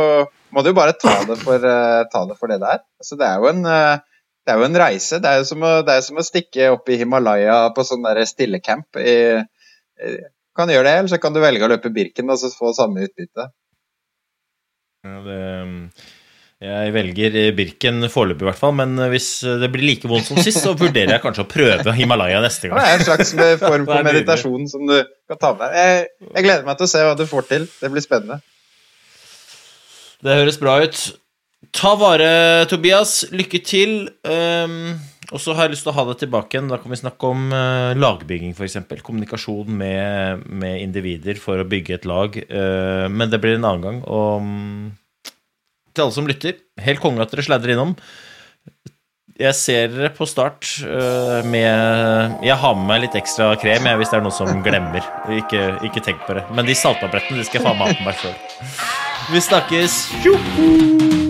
må du bare ta det for, uh, ta det, for det der. er. Altså, det er jo en eh, det er jo en reise. Det er jo som å, det er som å stikke opp i Himalaya på sånn stillecamp. Du kan gjøre det, eller så kan du velge å løpe Birken og så få samme utbytte. Ja, det, jeg velger Birken foreløpig, i hvert fall. Men hvis det blir like vondt som sist, så vurderer jeg kanskje å prøve Himalaya neste gang. Det er en slags form for meditasjon som du kan ta med deg. Jeg, jeg gleder meg til å se hva du får til. Det blir spennende. Det høres bra ut. Ta vare, Tobias. Lykke til. Um, og så har jeg lyst til å ha deg tilbake igjen. Da kan vi snakke om uh, lagbygging, f.eks. Kommunikasjon med, med, individer for å bygge et lag. Uh, men det blir en annen gang. Og um, til alle som lytter, helt konge at dere sladrer innom. Jeg ser dere på start uh, med Jeg har med meg litt ekstra krem jeg, hvis det er noe som glemmer. Ikke, ikke tenk på det. Men de salttablettene de skal jeg faen meg ha på meg sjøl. Vi snakkes. Tjoho!